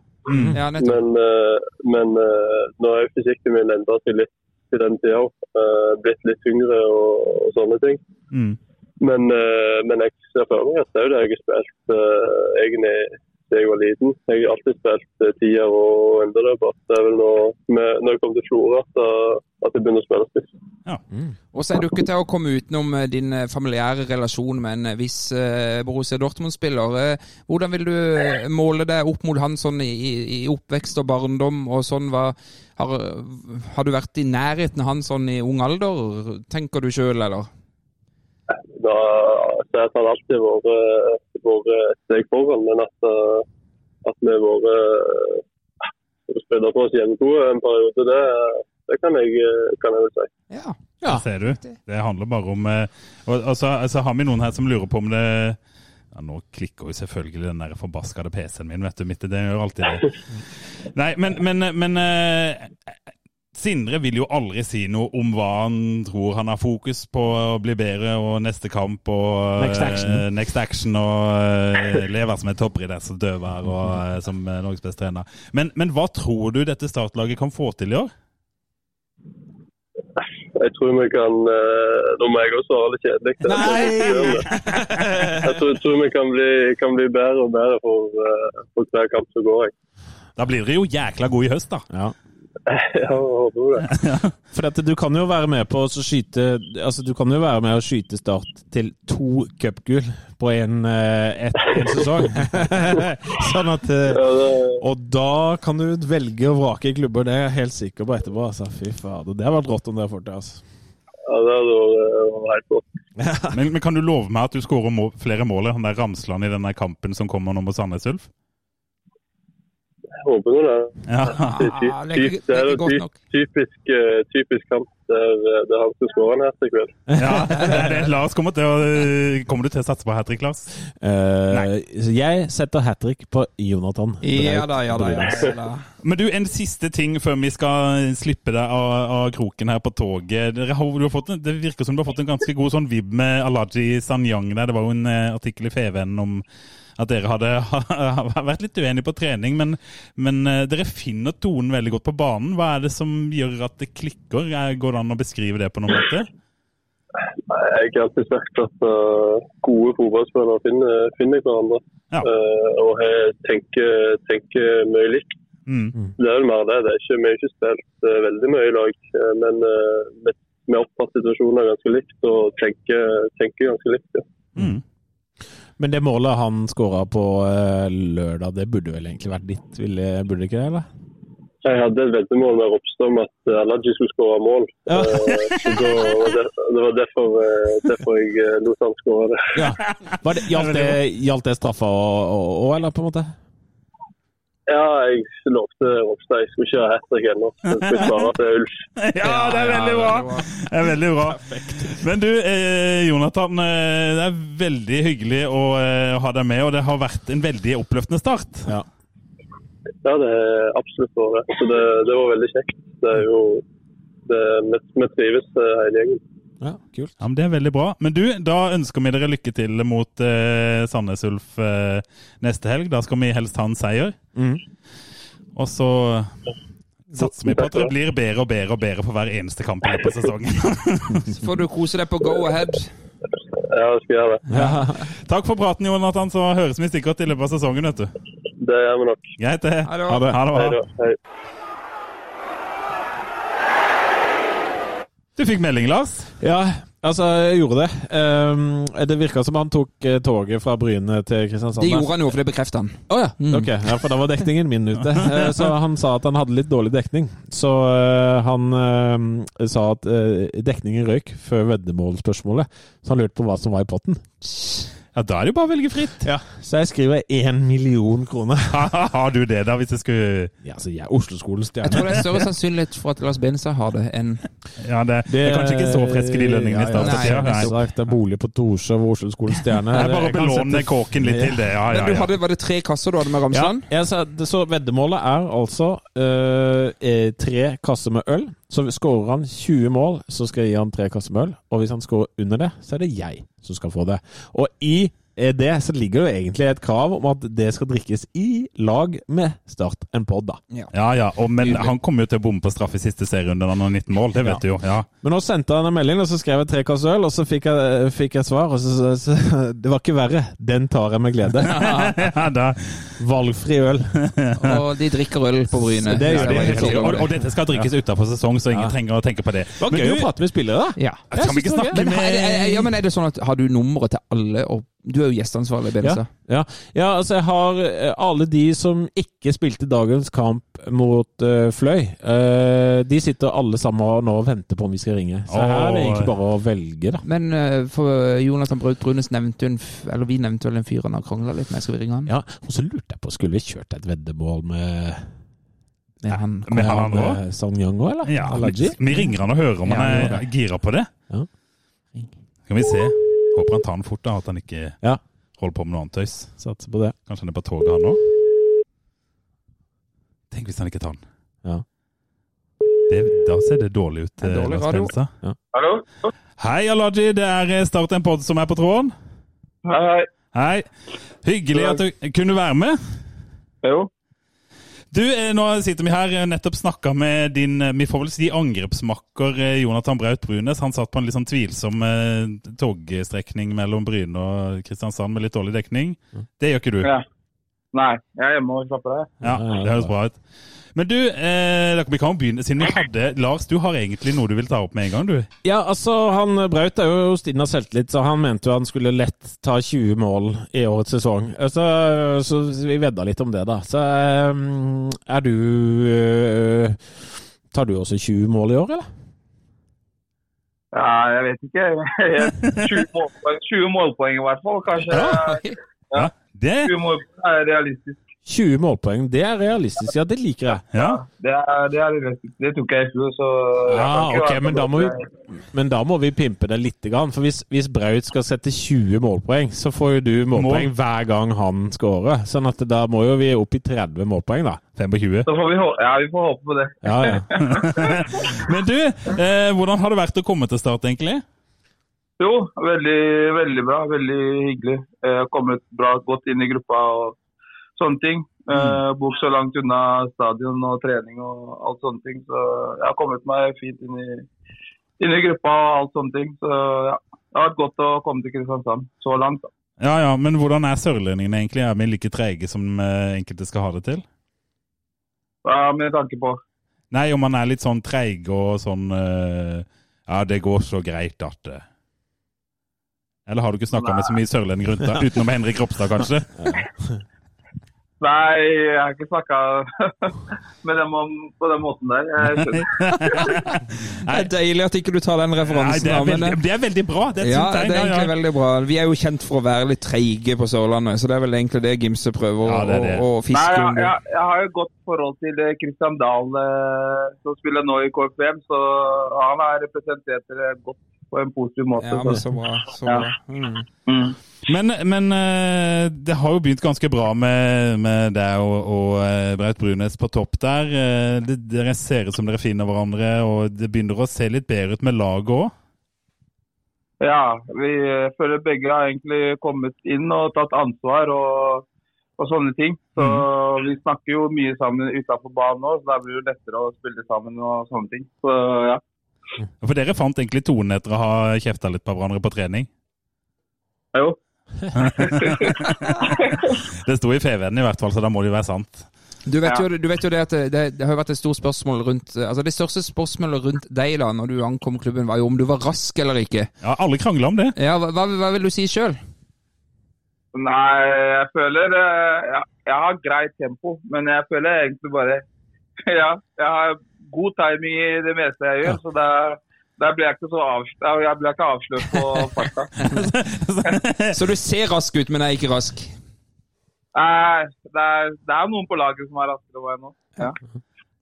Ja. Men, eh, men eh, nå er jeg fysikken min endra seg litt til den tida òg. Blitt litt tyngre og, og sånne ting. Mm. Men, men jeg ser for meg at det er jo det jeg har spilt egentlig siden jeg var liten. Jeg har alltid spilt tier og indreløper. Det er vel nå, med, når jeg kom til Florø at, at jeg begynner å spille spiss. Og så er du ikke til å komme utenom eh, din eh, familiære relasjon med en eh, viss Borussia Dortmund-spiller. Hvordan vil du måle deg opp mot han sånn i, i- oppvekst og barndom? og sånn? Hva, har, har du vært i nærheten av han sånn i ung alder, tenker du sjøl, eller? Da altså, jeg har alltid vært, et steg foran, men at, at vi har vært spillere på oss jevngode en periode, det, det kan, jeg, eh, kan jeg vel si. Ja. det ser du. Det handler bare om eh, Og, og så altså, har vi noen her som lurer på om det ja, Nå klikker jo selvfølgelig den der forbaskede PC-en min, vet du. Mitt, det gjør alltid det. Nei, men, men, men uh, Sindre vil jo aldri si noe om hva han tror han har fokus på å bli bedre og neste kamp og Next action. next action og uh, lever som en toppridder som døver og som Norges beste trener. Men, men hva tror du dette startlaget kan få til i år? Jeg tror vi kan eh, Nå må jeg også svare litt kjedelig. Jeg tror, jeg tror vi kan bli, kan bli bedre og bedre for, eh, for hver kamp som går. Jeg. Da blir dere jo jækla gode i høst, da. Ja. Ja, håper det. ja, For at du kan jo være med på å skyte Altså, du kan jo være med å skyte Start til to cupgull på en, eh, et, en sesong. sånn at eh, Og da kan du velge og vrake klubber, det er jeg helt sikker på etterpå. Altså. Fy fader. Det hadde vært rått om det får til. Altså. ja, det hadde vært godt. Men, men kan du love meg at du skårer må flere mål enn han der Ramsland i denne kampen som kommer nå mot Sandnes Ulf? Håper nå det. Ja. Det er, ty Ah, det er ikke- ty det det jo ikke godt ty nok. typisk, eh, typisk kamp der eh, det er han som skårer her til kveld. ja det er det. Lars kommer til å Kommer du til å satse på hat trick, Lars? Uh, jeg setter hat trick på Jonathan. Ja da, ja da. Ja, da. Men du, en siste ting før vi skal slippe deg av, av kroken her på toget. Dere har, du har fått en, det virker som du har fått en ganske god sånn vib med Alaji Sanyang der. Det var jo en eh, artikkel i FVN om at dere hadde vært litt uenige på trening, men, men eh, dere finner tonen veldig godt på banen. Hva er det som gjør at det klikker? Går det an å beskrive det på noen måte? Nei, Jeg har alltid sagt at uh, gode fotballspillere finner, finner hverandre. Ja. Uh, og jeg tenker, tenker mye likt. Mm. Det er vel mer det. det er ikke, vi har ikke spilt uh, veldig mye i lag, men vi oppfatter situasjoner ganske likt og tenker, tenker ganske likt. Ja. Mm. Men det målet han skåra på eh, lørdag, det burde vel egentlig vært ditt? Ville, burde det ikke det, eller? Jeg hadde et veddemål med Ropstad om at eh, Alaji skulle skåre mål. Ja. Eh, så da det, det var derfor, derfor jeg lot han skåre det. Ja. Gjaldt, det, gjaldt det straffa òg, eller på en måte? Ja, jeg lovte Ropstad jeg skulle kjøre ha hat trick ennå. Jeg skulle spare til Ulf. Ja, det er veldig bra! Det er veldig bra. Men du, eh, Jonathan. eh, Det er veldig hyggelig å eh, ha deg med, og det har vært en veldig oppløftende start. Ja. Ja, det er absolutt vært det. Så det, det var veldig kjekt. Det er jo det, vi, vi trives eh, hele gjengen. Ja, kult. Ja, men Det er veldig bra. Men du, da ønsker vi dere lykke til mot eh, Sandnes Ulf eh, neste helg. Da skal vi helst ha en seier. Mm. Og så satser vi på at det blir bedre og bedre og bedre for hver eneste kamp i løpet av sesongen. Så får du kose deg på go ahead. Ja, jeg skal gjøre det. Ja. Takk for praten, Jonathan. Så høres vi sikkert i løpet av sesongen, vet du. Det gjør vi nok. Greit, det. Ha det. Ha det. Ha det Hei bra. Hei. Du fikk melding, Lars. Ja, altså, jeg gjorde det. Um, det virka som han tok eh, toget fra Bryne til Kristiansand. Det gjorde han jo, for det bekrefta han. Å ja. Mm. Ok, ja, for da var dekningen min ute. Uh, Så han sa at han hadde litt dårlig dekning. Så uh, han uh, sa at dekningen røyk før veddemålsspørsmålet. Så han lurte på hva som var i potten. Ja, Da er det jo bare å velge fritt. Ja, Så jeg skriver én million kroner. Har du det, da, hvis jeg skulle Ja, så jeg er Oslo-skolens Jeg tror det er større sannsynlighet for at Lars Benza har det, enn Ja, det, det er kanskje ikke så friske de lønningene i Ja, starten. ja, Ja, Nei, Nei. det er bolig på Torshov og Oslo-skolens stjerne. Det er bare å belåne kåken litt til det. Ja, ja, ja, du hadde, var det tre kasser du hadde med Ramsland? Ja, sa, det- så veddemålet er altså øh, tre kasser med øl. Så skårer han 20 mål, så skal jeg gi han tre kasser med øl. Og hvis han skårer under det, så er det jeg som skal få det. Og i det så ligger det jo egentlig et krav om at det skal drikkes i lag med Start en pod, da. Ja, ja, og, men Nydelig. han kom jo til å bomme på straff i siste serierunde da han har 19 mål, det vet du jo. Ja. Men nå sendte han en melding, og så skrev jeg tre kass øl, og så fikk jeg, fikk jeg svar. Og så, så, så Det var ikke verre. Den tar jeg med glede. Ja, da, Valgfri øl. Og de drikker øl på Bryne. Det gjør var de. helt og, og dette skal drikkes utenfor sesong, så ingen Ja. trenger å tenke på det. Det var Men gøy du- å prate med spillere, da. Ja. Kan vi ikke snakke med Men, er, er, ja, men er det sånn at har du nummeret til alle? Og du er jo gjesteansvarlig, Benza. Ja, ja altså jeg har eh, alle de som ikke spilte dagens kamp mot uh, Fløy. Uh, de sitter alle sammen nå og venter på om vi skal ringe. Så her er det egentlig bare å velge, da. Men uh, for Jonathan Braut Brunes nevnte hun, Eller vi nevnte vel en fyr han har krangla litt med. Skal vi ringe han? Ja, Og så lurte jeg på, skulle vi kjørt et veddemål med Med han Med han med også? Song Young òg, eller? Ja, vi ringer han og hører om Ja, han er gira på det. Ja. Skal vi se. Håper han tar den fort, da, at han ikke Ja. holder på med noe annet tøys. Satser på det. Kanskje han er på toget, han òg? Tenk hvis han ikke tar den. Ja. Det, da ser det dårlig ut. Det er eh, dårlig radio. Ja. Hallo? Hei, Alaji. Det er eh, Start en pod som er på tråden. Hei, hei. Hei. Hyggelig at du kunne være med. Jo. Du, eh, nå sitter vi her, eh, nettopp snakka med din eh, vi får vel si angrepsmakker Jonathan Braut Brunes. Han satt på en litt sånn tvilsom togstrekning mellom Bryne og Kristiansand med litt dårlig dekning. Det gjør ikke du. Ja. Nei, jeg er hjemme og slapper av. Ja, det høres bra ut. Men du, eh, vi kan jo begynne siden vi hadde Lars, du har egentlig noe du vil ta opp med en gang, du? Ja, altså, han brøt er jo stinn av selvtillit, så han mente jo han skulle lett ta 20 mål i årets sesong. Så, så vi vedda litt om det, da. Så eh, er du eh, Tar du også 20 mål i år, eller? Ja, jeg vet ikke. 20, målpoeng, 20 målpoeng i hvert fall. Kanskje Det 20 målpoeng er realistisk. 20 målpoeng, det er realistisk. Ja, det liker jeg. Ja. Det er, det er. Det tok jeg i fjor, så Ja, ok, men da må vi, men da må vi pimpe det litt. For hvis, hvis Braut skal sette 20 målpoeng, så får jo du målpoeng hver gang han scorer. Sånn at da må jo vi opp i 30 målpoeng, da. 25. Så får vi, ja, vi får håpe på det. Ja, ja. Men du, eh, hvordan har det vært å komme til start, egentlig? Jo, veldig, veldig bra. Veldig hyggelig. Jeg har kommet bra, godt inn i gruppa og sånne ting. Mm. Bor så langt unna stadion og trening og alt sånne ting. Så jeg har kommet meg fint inn i, inn i gruppa og alt sånne ting. Så ja, det har vært godt å komme til Kristiansand så langt. da. Ja, ja, men hvordan er sørlendingene egentlig? Er vi like trege som eh, enkelte skal ha det til? Ja, med tanke på Nei, om man er litt sånn treig og sånn eh, Ja, det går så greit at eh. Eller har du ikke snakka med så mye sørlendinger rundt deg? Utenom Henrik Ropstad, kanskje? Nei, jeg har ikke snakka med dem om, på den måten der. Jeg. Det er deilig at ikke du tar den Nei, referansen. det, da, er men, veldig, det er veldig bra. Det er ja, det er egentlig ja. veldig bra. Vi er jo kjent for å være litt treige på Sørlandet, så det er vel egentlig det Gimse prøver Ja, det er det. å, å Nei, fiske jeg, under. jeg, jeg har jo godt forhold til Kristian Dahl, eh, som spiller nå i KFM, så han har representert dere godt på en positiv måte. Ja, men så. så bra. Så Ja. bra. Mm. Mm. Men, men eh, det har jo begynt ganske bra med, med deg og, og eh, Braut Brunes på topp der. Eh, det, dere ser ut som dere finner hverandre, og det begynner å se litt bedre ut med laget òg. Ja, vi føler begge har egentlig kommet inn og tatt ansvar og, og sånne ting. Så vi snakker jo mye sammen utenfor banen òg, så da blir det lettere å spille sammen og sånne ting. Så ja. For dere fant egentlig tonen etter å ha kjefta litt på hverandre på trening? Jo. Det sto i FVN i hvert fall, så da må det jo være sant. Du, vet Ja. jo, du vet jo det at det, det har jo vært et stort spørsmål rundt Altså Det største spørsmålet rundt deg da når du ankom klubben, var jo om du var rask eller ikke. Ja, Alle krangla om det. Ja, Hva, hva, hva vil du si sjøl? Nei, jeg føler jeg, Jeg har greit tempo, men jeg føler egentlig bare Ja, jeg har god timing i det meste jeg gjør, så der, der blir jeg ikke så avslørt, jeg blir ikke avslørt på farta. Så du ser rask ut, men er ikke rask? Nei, det er, det er noen på laget som er raskere enn meg nå. Ja.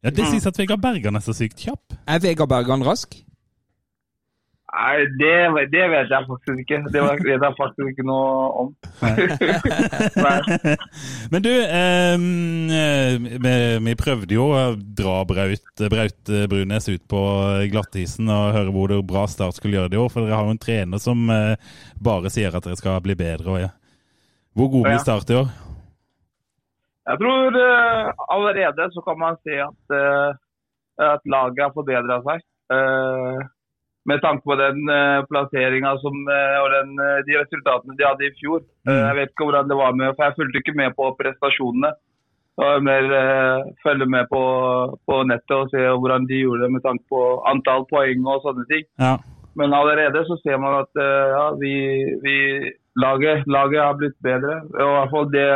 Ja, Det sies at Vegard Bergan er så sykt kjapp. Er Vegard Bergan rask? Nei, det, det vet jeg faktisk ikke. Det vet jeg faktisk ikke noe om. Men du, eh, vi, vi prøvde jo å dra Braut, Braut Brunes ut på glattisen og høre hvor det bra Start skulle gjøre det i år. For dere har jo en trener som eh, bare sier at dere skal bli bedre. Og, ja. Hvor god blir. Start i år? Jeg tror eh, allerede så kan man se at, eh, at laget har forbedra seg. Eh, med tanke på den uh, plasseringa som, eh, og den, uh, de resultatene de hadde i fjor. Mm. jeg vet ikke hvordan det var med, for jeg fulgte ikke med på prestasjonene. Og mer følge med på, på nettet og se hvordan de gjorde det med tanke på antall poeng og sånne ting. Ja. Men allerede så ser man at ja, vi, vi laget, laget har blitt bedre. Og i hvert fall det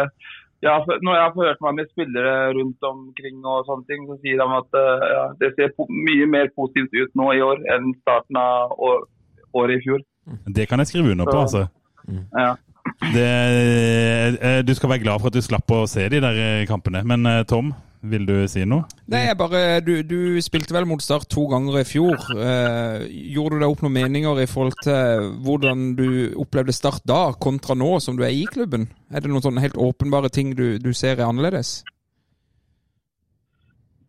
ja, Når jeg har forhørt meg med spillere rundt omkring, og sånne ting, så sier de at eh, ja, det ser mye mer positivt ut nå i år enn starten av år, året i fjor. Det kan jeg skrive under på, altså. Ja. Det, eh, du skal være glad for at du slapp å se de der eh, kampene. Men eh, Tom, vil du si noe? Nei, jeg bare, du, du spilte vel mot Start to ganger i fjor. Eh, gjorde du deg opp noen meninger i forhold til hvordan du opplevde Start da, kontra nå som du er i klubben? Er det noen sånne helt åpenbare ting du, du ser er annerledes?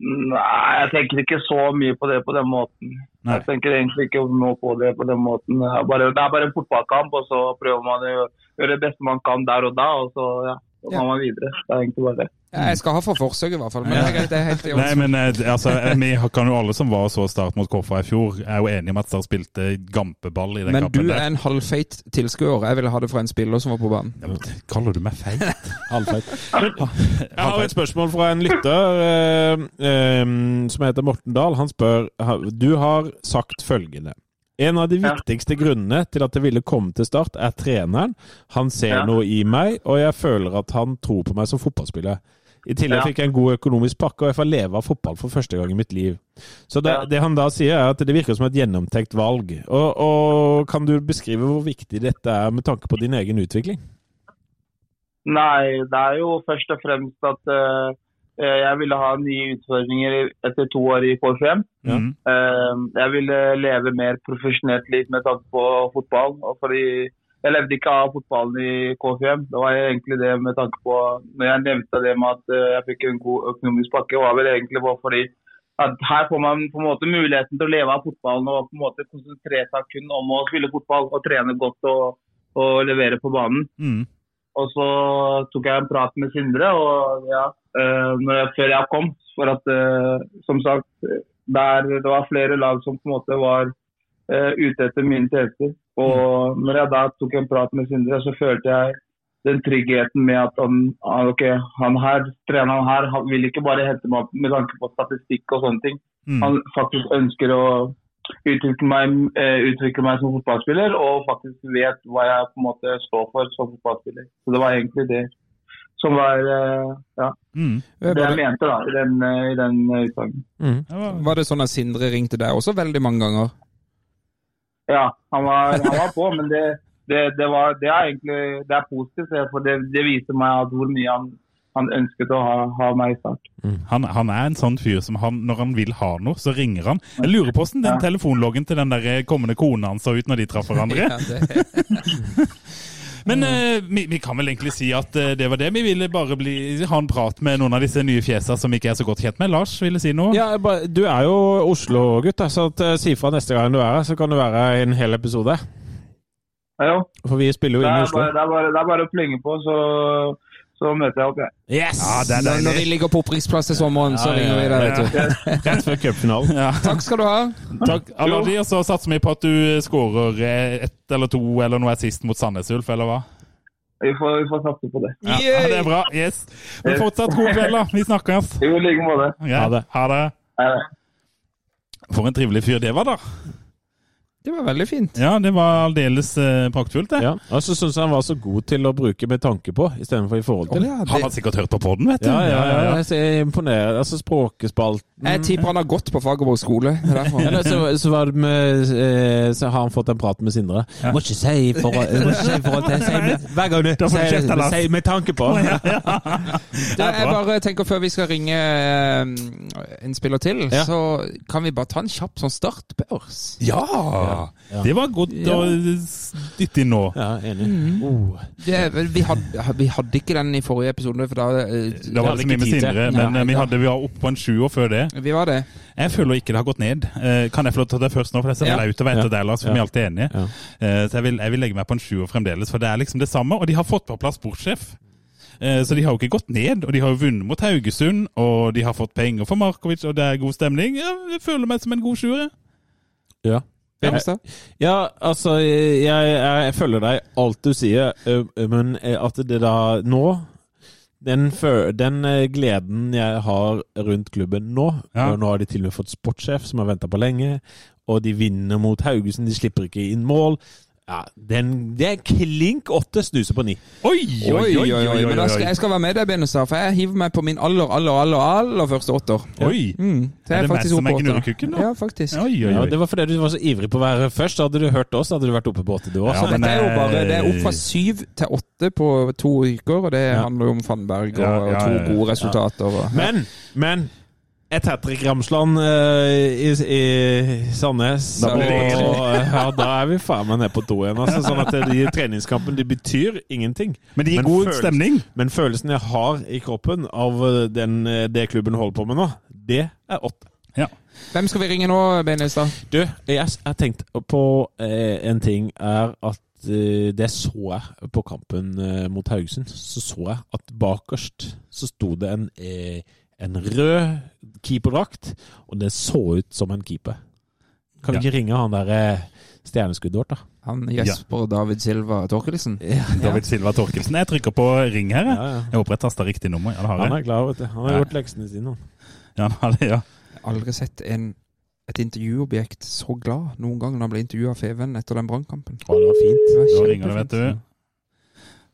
Nei, jeg tenker ikke så mye på det på den måten. Nei. Jeg tenker egentlig ikke noe på det på den måten. Det er bare, det er bare en fotballkamp, og så prøver man å gjøre det beste man kan der og da, og så ja, så Ja. man videre. Det er egentlig bare det. Ja, jeg skal ha for forsøk i hvert fall, men er. Det er helt i Nei, men eh, altså, eh, vi kan jo alle som var så Start mot Koffa i fjor, er jo enige om at Start spilte gampeball i den Men du er en halvfeit tilskuer. Jeg ville ha det fra en spiller som var på banen. Ja, men Kaller du meg feit? Halvfeit. Jeg har et spørsmål fra en lytter eh, eh, som heter Morten Dahl. Han spør Du har sagt følgende. En av de Ja. viktigste grunnene til at det ville komme til Start, er treneren. Han ser Ja. noe i meg, og jeg føler at han tror på meg som fotballspiller. I tillegg Ja. fikk jeg en god økonomisk pakke, og jeg får leve av fotball for første gang i mitt liv. Så det, Ja. det han da sier, er at det virker som et gjennomtenkt valg. Og, og Kan du beskrive hvor viktig dette er med tanke på din egen utvikling? Nei, det er jo først og fremst at uh, jeg ville ha nye utfordringer etter to år i KFM. Mm. Uh, jeg ville leve mer profesjonelt liv med tanke på fotball. Og fordi jeg levde ikke av fotballen i KFM. Det var egentlig det med tanke på Når jeg nevnte det med at eh, jeg fikk en god økonomisk pakke, var vel egentlig bare fordi at her får man på en måte muligheten til å leve av fotballen og på en måte konsentrere seg kun om å spille fotball og trene godt og, og levere på banen. Mm. Og så tok jeg en prat med Sindre, og ja, eh, når jeg, før jeg kom. For at, eh, som sagt, der, det var flere lag som på en måte var eh, ute etter mine tjenester. Og når jeg da tok en prat med Sindre, så følte jeg den tryggheten med at han, ah, ok, han her, treneren her han vil ikke bare hente meg opp med tanke på statistikk og sånne ting. Mm. Han faktisk ønsker å utvikle meg, eh, utvikle meg som fotballspiller, og faktisk vet hva jeg på en måte står for som fotballspiller. Så det var egentlig det som var eh, ja, Mm. det jeg mente da, i den, eh, i den utsagnen. Mm. Var- var det sånn at Sindre ringte deg også veldig mange ganger? Ja, han var, han var på, men det, det, det, var, det er egentlig det er positivt. For det, det viser meg at hvor mye han, han ønsket å ha, ha meg i start. Han, han er en sånn fyr som han, når han vil ha noe, så ringer han. Jeg lurer på hvordan den Ja. telefonloggen til den der kommende kona hans så ut når de traff hverandre. Ja, det, Men uh, vi, vi kan vel egentlig si at uh, det var det. Vi ville bare bli, ha en prat med noen av disse nye fjesene som ikke er så godt kjent med. Lars, ville si noe? Ja, du er jo Oslo-gutt, så at, uh, si fra neste gang du er her, så kan det være en hel episode. Ja, jo, For vi spiller jo inn i Oslo. bare, det, er bare, det er bare å plenge på, så, så møter jeg opp, jeg. Yes! Ja, det er når, vi ligger på opprykksplass til sommeren, så ringer vi deg, ja. vet du. Rett før cupfinalen. Ja. Takk skal du ha. Takk, Aladi, og så satser vi på at du skårer eh, ett eller to eller noe sist mot Sandnes Ulf, eller hva? Vi får, vi får satse på det. Ja, ja, det er bra. Yes. Men fortsatt god kveld, da. Vi snakkes. I like måte. Ja, Ha det. Ha det. Ha det. For en trivelig fyr det var, da. Det var veldig fint. Ja, det var aldeles eh, praktfullt, det. Ja, og så syns jeg han var så god til å bruke med tanke på, istedenfor i forhold til. Ja, Han det, har sikkert hørt på podden, vet du. Ja, ja, ja. Jeg er imponert. Altså, språkespalten jeg tipper han har gått på Fagerborg skole. Det er derfor. Eller så, så var det med eh, Så har han fått en prat med Sindre. Ja. Må ikke si i forhold, må ikke si i forhold til si med, Hver gang du Da får du sier kjeft, Lars. si med tanke på. Det, jeg bare tenker Før vi skal ringe eh, en spiller til, Ja. så kan vi bare ta en kjapp sånn startbørs. Ja! Ja. Det var godt å dytte inn nå. Ja, enig. Mm. Oh. Det, vi, hadde, vi hadde ikke den i forrige episode, for da Da Det var det ikke mye med. Sindre, men eh, vi, hadde, vi var oppe på en sjuer før det. Vi var det. Jeg føler ikke det har gått ned. Eh, Kan jeg få lov til å ta det først nå? For det ser så Ja. flaut å være etter deg, Lars, for Ja. vi er alltid enige. Ja. Eh, Så jeg vil, jeg vil legge meg på en sjuer fremdeles, for det er liksom det samme. Og de har fått på plass sportssjef. Eh, Så de har jo ikke gått ned, og de har jo vunnet mot Haugesund, og de har fått penger for Markovic, og det er god stemning. Jeg føler meg som en god sjuer. jeg. Ja. Benestad? Ja, altså, jeg, jeg, jeg følger deg alt du sier, ø, men eh, at det da nå den, den eh, gleden jeg har rundt klubben nå Ja. og Nå har de til og med fått sportssjef, som har venta på lenge, og de vinner mot Haugesund, de slipper ikke inn mål. Ja, den, Det er klink åtte, snuser på ni. Oi, Oi, oi, oi. Men jeg skal, jeg skal være med deg, Benestad, for jeg hiver meg på min aller, aller, aller aller første åtter. Oi. Mm, så Er jeg det meg som er gnurrekukken, da? Ja, faktisk. Oi, oi, Ja, det var fordi du var så ivrig på å være først. Hadde du hørt oss, hadde du vært oppe på åtte, du Ja, også. Men, dette er jo bare Det er opp eh, fra syv til åtte på to uker, og det Ja. handler jo om Fannberg og Ja, ja, to ja, ja. gode resultater. Og, Men, men et hat trick Ramsland eh, i, i Sandnes. Da og, ja, da er vi faen meg ned på to igjen. Altså, sånn at de treningskampene de betyr ingenting. Men det gir Men god følelsen- stemning. Men følelsen jeg har i kroppen av eh, den, eh, det klubben holder på med nå, det er åtte. Hvem skal vi ringe nå, Benestad? Du, jeg har tenkt på eh, en ting, er at eh, det så jeg på kampen eh, mot Haugesund. Så så jeg at bakerst så sto det en, eh, en rød keeperdrakt, og det så ut som en keeper. Kan vi Ja. ikke ringe han der eh, stjerneskuddet vårt, da? Han Jesper David Silva Torkelsen? David Silva Torkelsen. Jeg trykker på ring her. jeg. Ja, ja. Jeg håper jeg tasta riktig nummer. Ja, det har Han er klar, vet du. Han har Ja. gjort leksene sine. han. Ja, han har det, ja. Jeg har aldri sett en, et intervjuobjekt så glad noen gang når han ble intervjua av Feven etter den brannkampen. Å, det var fint. Det var Nå ringer det, vet du.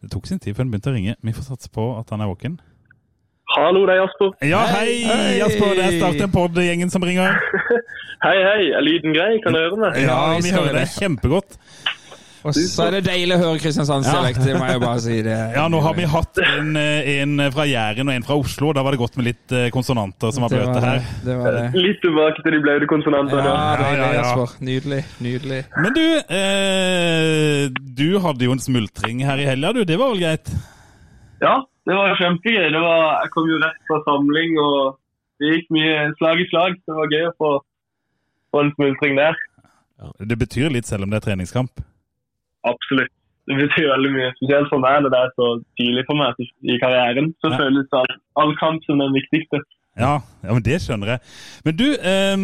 Det tok sin tid før han begynte å ringe. Vi får satse på at han er våken. Hallo, det er Jasper. Ja, hei, Hei! Jasper! Det er Start en pod-gjengen som ringer. Hei, hei. Er lyden grei? Kan du høre meg? Ja, vi vi hører det. deg kjempegodt. Og så er det deilig å høre Kristiansandsdialekt, det må jeg bare si. Det. Ja, nå har vi hatt en, eh, en fra Jæren og en fra Oslo. Da var det godt med litt eh, konsonanter som var bløte her. det. det, var det. Litt tilbake til de blaute konsonantene. Ja, ja, ja, ja. Jasper. Nydelig. Nydelig. Men du, eh, du hadde jo en smultring her i helga, du. Det var vel greit? Ja, det var kjempegøy. Det var, jeg kom jo rett fra samling, og det gikk mye slag i slag. Det var gøy å få, få en smultring der. Det betyr litt selv om det er treningskamp. Absolutt. Det betyr veldig mye. Spesielt for meg når det er så tidlig for meg i karrieren. Så Ja. føles all, all kamp som den viktigste. Ja, ja, men det skjønner jeg. Men du, eh,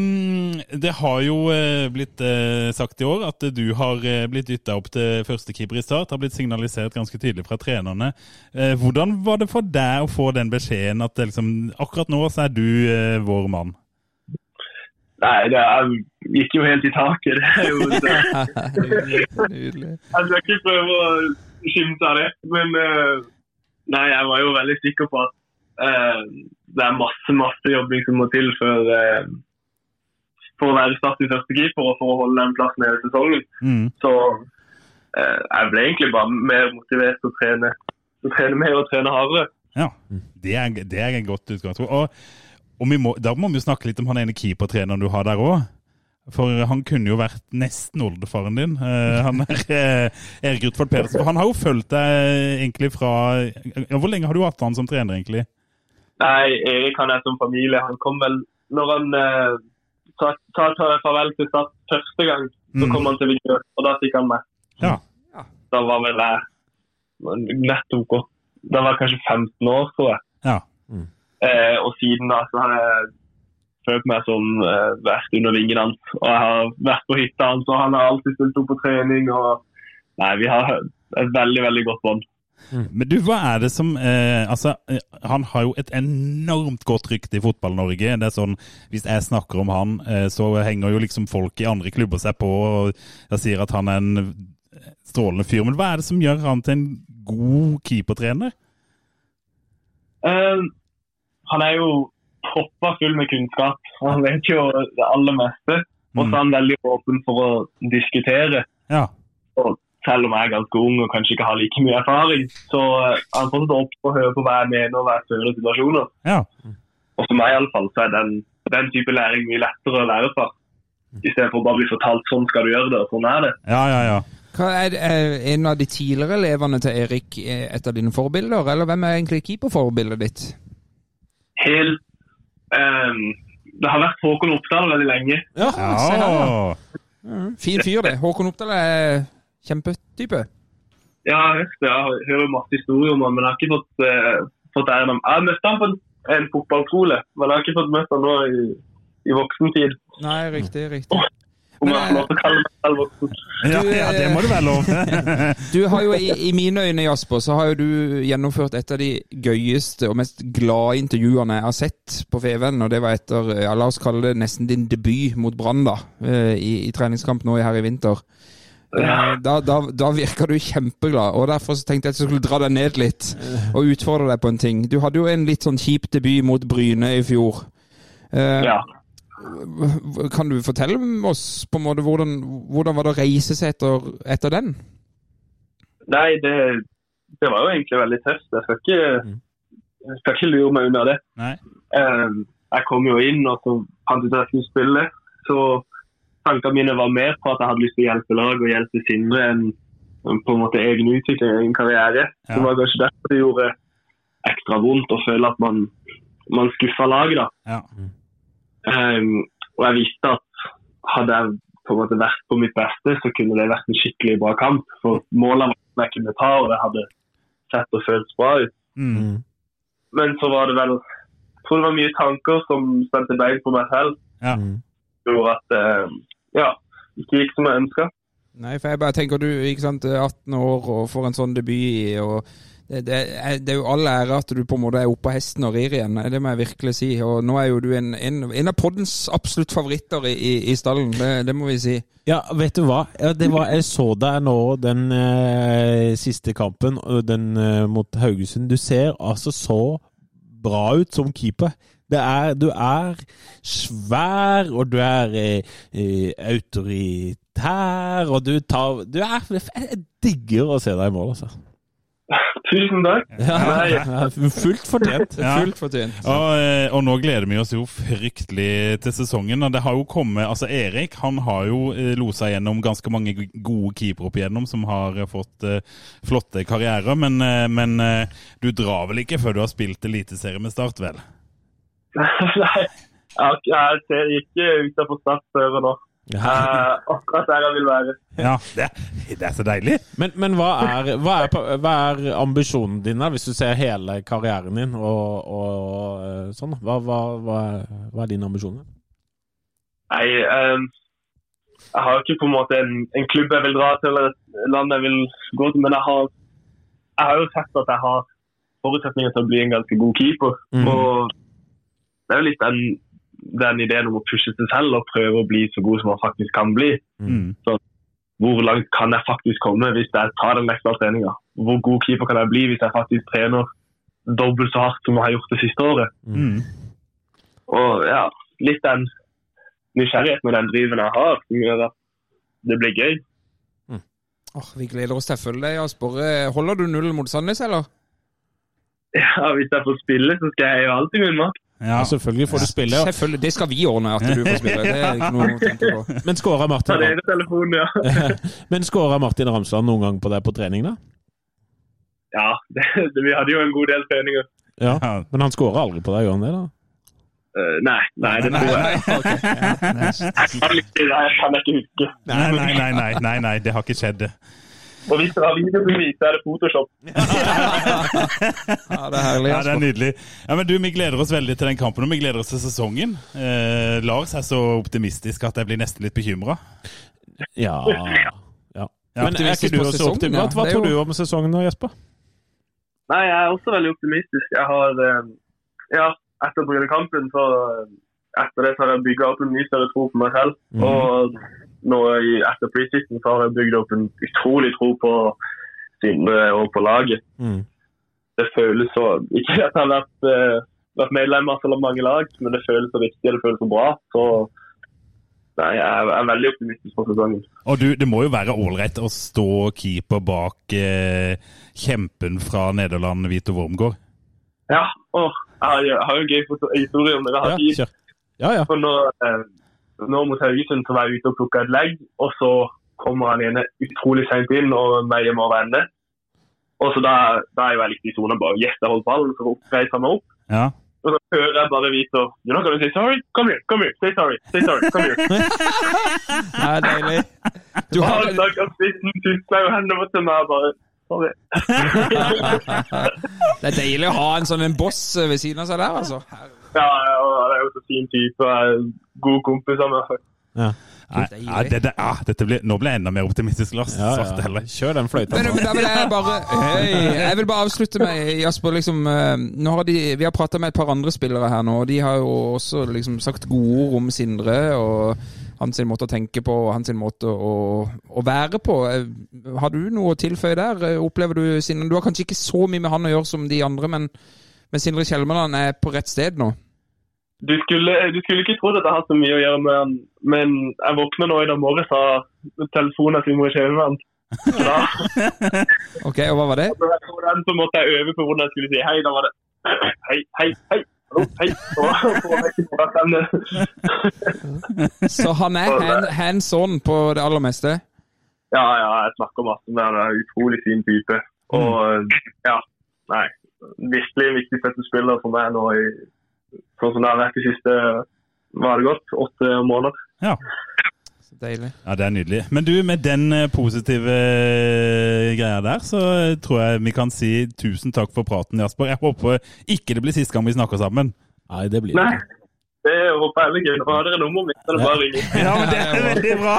det har jo eh, blitt eh, sagt i år at du har eh, blitt dytta opp til førstekeeper i Start. Har blitt signalisert ganske tydelig fra trenerne. Eh, hvordan var det for deg å få den beskjeden at liksom, akkurat nå så er du eh, vår mann? Nei, det er, gikk jo helt i taket. Det er jo, det, Nydelig. Nydelig. jeg skal ikke prøve å skimte av det, men eh, Nei, jeg var jo veldig sikker på at det er masse masse jobbing som må til for, eh, for å være Start i første keeper og for å holde den plassen hele sesongen. Mm. Så eh, jeg ble egentlig bare mer motivert til å trene, å trene mer og trene hardere. Ja, det er, det er en godt utgangspunkt. Og, og vi må, da må vi jo snakke litt om han ene keepertreneren du har der òg. For han kunne jo vært nesten oldefaren din. Uh, han er uh, Erik Rutvold Pedersen. Han har jo fulgt deg egentlig fra Hvor lenge har du hatt han som trener, egentlig? Nei, Erik han er som familie. Han kom vel når han eh, sa, sa sa farvel til Start første gang, så Mm. kom han til Vigør, og da fikk han meg. Ja. Da var vel jeg nettopp gått Da var jeg kanskje 15 år, tror jeg. Ja. Eh, og siden da så har jeg følt meg som eh, vært under vingen hans. Og jeg har vært på hytta hans, og han har alltid stilt opp på trening. og Nei, vi har et veldig, veldig godt bånd. Men du, hva er det som eh, Altså, eh, han har jo et enormt godt rykte i Fotball-Norge. Det er sånn, Hvis jeg snakker om han, eh, så henger jo liksom folk i andre klubber seg på og jeg sier at han er en strålende fyr. Men hva er det som gjør han til en god keepertrener? Eh, han er jo proppa full med kunnskap. Han vet jo det aller meste. Og så er han veldig åpen for å diskutere. Ja. Og selv om jeg er ganske ung og kanskje ikke har like mye erfaring, så eh, er han fortsatt åpen for å høre på hva jeg mener og hva jeg føler i situasjoner. Ja. Og for meg i alle fall, så er den, den type læring mye lettere å lære fra. I stedet for å bare bli fortalt sånn skal du gjøre det, og sånn er det. Ja, ja, ja. Hva er, er en av de tidligere elevene til Erik eh, et av dine forbilder, eller hvem er egentlig keeperforbildet ditt? Helt um, Det har vært Håkon Oppdal veldig lenge. Ja, se her, ja. Ja. Fin fyr, det. Håkon Oppdal er kjempetype. Ja, jeg. Jeg hører masse historier om han, men jeg har ikke fått, uh, fått æren av Jeg har møtt han på en, en fotballskole, men jeg har ikke fått møtt han nå i, i voksen tid. Nei, riktig, riktig. Om Men. Ja, ja, det må det være lov. Du har jo, i, I mine øyne, Jasper, så har jo du gjennomført et av de gøyeste og mest glade intervjuene jeg har sett på Feven. Og det var etter, ja, la oss kalle det nesten din debut mot Brann, da. eh, I, I treningskamp nå her i vinter. Eh, Da, da, da virka du kjempeglad, og derfor så tenkte jeg at jeg skulle dra deg ned litt og utfordre deg på en ting. Du hadde jo en litt sånn kjip debut mot Bryne i fjor. Eh, Ja. Kan du fortelle oss på en måte hvordan, hvordan var det å reise seg etter, etter den? Nei, det, det var jo egentlig veldig tøft. Jeg skal ikke, jeg skal ikke lure meg unna det. Nei. Eh, jeg kom jo inn og så fant ut at jeg skulle spille. Så tankene mine var mer på at jeg hadde lyst til å hjelpe lag og hjelpe Sindre enn på en måte egen utvikling og egen karriere. Ja. Det var kanskje derfor det gjorde ekstra vondt å føle at man, man skuffa laget. da. Ja. Um, og jeg visste at hadde jeg på en måte vært på mitt beste, så kunne det vært en skikkelig bra kamp. For målene var jeg kunne ta, og det hadde sett og føltes bra ut. Mm. Men så var det vel Jeg tror det var mye tanker som spente bein på meg selv. Ja. Gjorde at det ja, ikke gikk som jeg ønska. Nei, for jeg bare tenker du, ikke sant, 18 år og får en sånn debut og det, det, er, det er jo all ære at du på en måte er oppe av hesten og rir igjen, det må jeg virkelig si. Og nå er jo du en, en, en av poddens absolutt favoritter i, i, i stallen, det, det må vi si. Ja, vet du hva? Ja, det var, jeg så deg nå den eh, siste kampen, den eh, mot Haugesund. Du ser altså så bra ut som keeper. Det er, du er svær, og du er eh, autoritær, og du tar du er, Jeg digger å se deg i mål, altså. Tusen takk. Ja, fullt fortjent. Ja. Fullt fortjent. Og, eh, og nå gleder vi oss jo fryktelig til sesongen. og det har jo kommet, altså Erik han har jo eh, losa gjennom ganske mange gode keepere opp igjennom som har eh, fått uh, flotte karrierer. Men, uh, men uh, du drar vel ikke før du har spilt eliteserie med Start, vel? Nei, jeg, ser ikke utenfor Start før nå. Ja. Uh, akkurat der jeg vil være. Ja, det, det er så deilig. Men, men hva, er, hva, er, hva er ambisjonen din, da, hvis du ser hele karrieren din og, og eh, sånn? Hva, hva, hva, er, hva er dine ambisjoner? Nei, um, jeg har ikke på en måte en, en klubb jeg vil dra til eller et land jeg vil gå til, men jeg har, jeg har jo sett at jeg har forutsetninger til å bli en ganske god keeper. Mm. Og det er jo litt den, den ideen om å pushe seg selv og prøve å bli så god som man faktisk kan bli. Mm. Hvor langt kan jeg faktisk komme hvis jeg tar den ekstra treninga? hvor god keeper kan jeg bli hvis jeg faktisk trener dobbelt så hardt som jeg har gjort det siste året. Mm. Og ja, litt den nysgjerrigheten og den driven jeg har, som gjør at det blir gøy. Åh, vi gleder oss til å følge deg, Asper. Eh, Holder du null mot Sandnes, eller? Ja, Hvis jeg får spille, så skal jeg gjøre alt i min makt. Ja. Ja, selvfølgelig får du spille. Ja. Selvfølgelig, Det skal vi ordne, at du får spille. Det er ikke noe å tenke på. Men skåra Martin, det ja. Martin Ramsland noen gang på deg på trening, da? Ja, det, det, vi hadde jo en god del treninger. Ja. Men han skåra aldri på deg, gjør han det? da? Uh, nei, nei, det tror jeg. Ikke, jeg kan ikke huske. Nei, nei, nei, nei, nei, nei, det har ikke skjedd. Og hvis dere har videobevis, så er det Photoshop. Ja, det er herlig. Ja, det er nydelig. Ja, men du, Vi gleder oss veldig til den kampen, og vi gleder oss til sesongen. Eh, Lars er så optimistisk at jeg blir nesten litt bekymra. Ja. ja. Ja, Men er ikke du også optimist? ja. Hva tror jo- du om sesongen nå, Jesper? Nei, jeg er også veldig optimistisk. Jeg har eh, Ja, etter Brynekampen, så eh, Etter det så har jeg bygga opp en mye større tro på meg selv. Mm. Og nå etter preseason så har jeg bygd opp en utrolig tro på Sindre og på laget. Mm. Det føles så Ikke at jeg har vært, uh, vært medlem av så mange lag, men det føles så viktig og det føles så bra. Så nei, jeg er, jeg er veldig optimistisk for sesongen. Og du, det må jo være ålreit å stå keeper bak eh, kjempen fra Nederland, Vito Wormgård. Ja, Åh, jeg har, jeg har jo en gøy historie om det. Jeg har Ja. Ja, ja. For nå, eh, nå mot Haugesund var jeg ute og plukke et legg, og så kommer han ene utrolig seint inn og meg må vende. Og så da, da er jeg litt i sona bare Yes, jeg holdt ballen, så reiser han meg opp. Ja. Og så hører jeg bare Vitor You're not gonna say sorry? Come here, come here, say sorry, say sorry, come here. Det er deilig. Du har, han stakkars spissen tusla jo hendene til meg og bare Sorry. det er deilig å ha en sånn en boss ved siden av seg der, altså. Ja, og han er jo så fin type god kompis av meg. Nei, Deilig. ja, det, det, ah, dette blir, nå ble jeg enda mer optimistisk, Lars. Ja, Svarte ja. heller. Kjør den fløyta. Men, men da vil jeg bare hey, Jeg vil bare avslutte med Jasper. liksom eh, nå har de, Vi har prata med et par andre spillere her nå, og de har jo også liksom sagt gode ord om Sindre og hans måte å tenke på og hans måte å, å være på. Eh, Har du noe å tilføye der? Eh, Opplever du Sindre Du har kanskje ikke så mye med han å gjøre som de andre, men, men Sindre Kjelmeland er på rett sted nå? Du skulle, du skulle ikke tro at jeg har så mye å gjøre med han, men jeg våkna nå i dag morges av telefonen til Sindre Kjelmeland. Da, Ok, og hva var det? den, så måtte jeg øve på hvordan jeg skulle si hei. Da var det hei, hei, hei. Hallo, hei. Så han er hands on på det aller meste? Ja, ja, jeg snakker masse med han. Han er en utrolig fin type. Og ja, nei. Virkelig viktig viktig støttespiller for meg nå i sånn som det har vært de siste hva det gått, åtte måneder. Ja. Så deilig. ja, det er nydelig. Men du, med den eh, positive eh, greia der, så eh, tror jeg vi kan si tusen takk for praten, Jasper. Jeg håper ikke det blir siste gang vi snakker sammen. Nei, det blir det Nei, ikke. det håper jeg ikke. Har dere nummeret mitt, så er det bare å ringe. Ja, men det er veldig bra!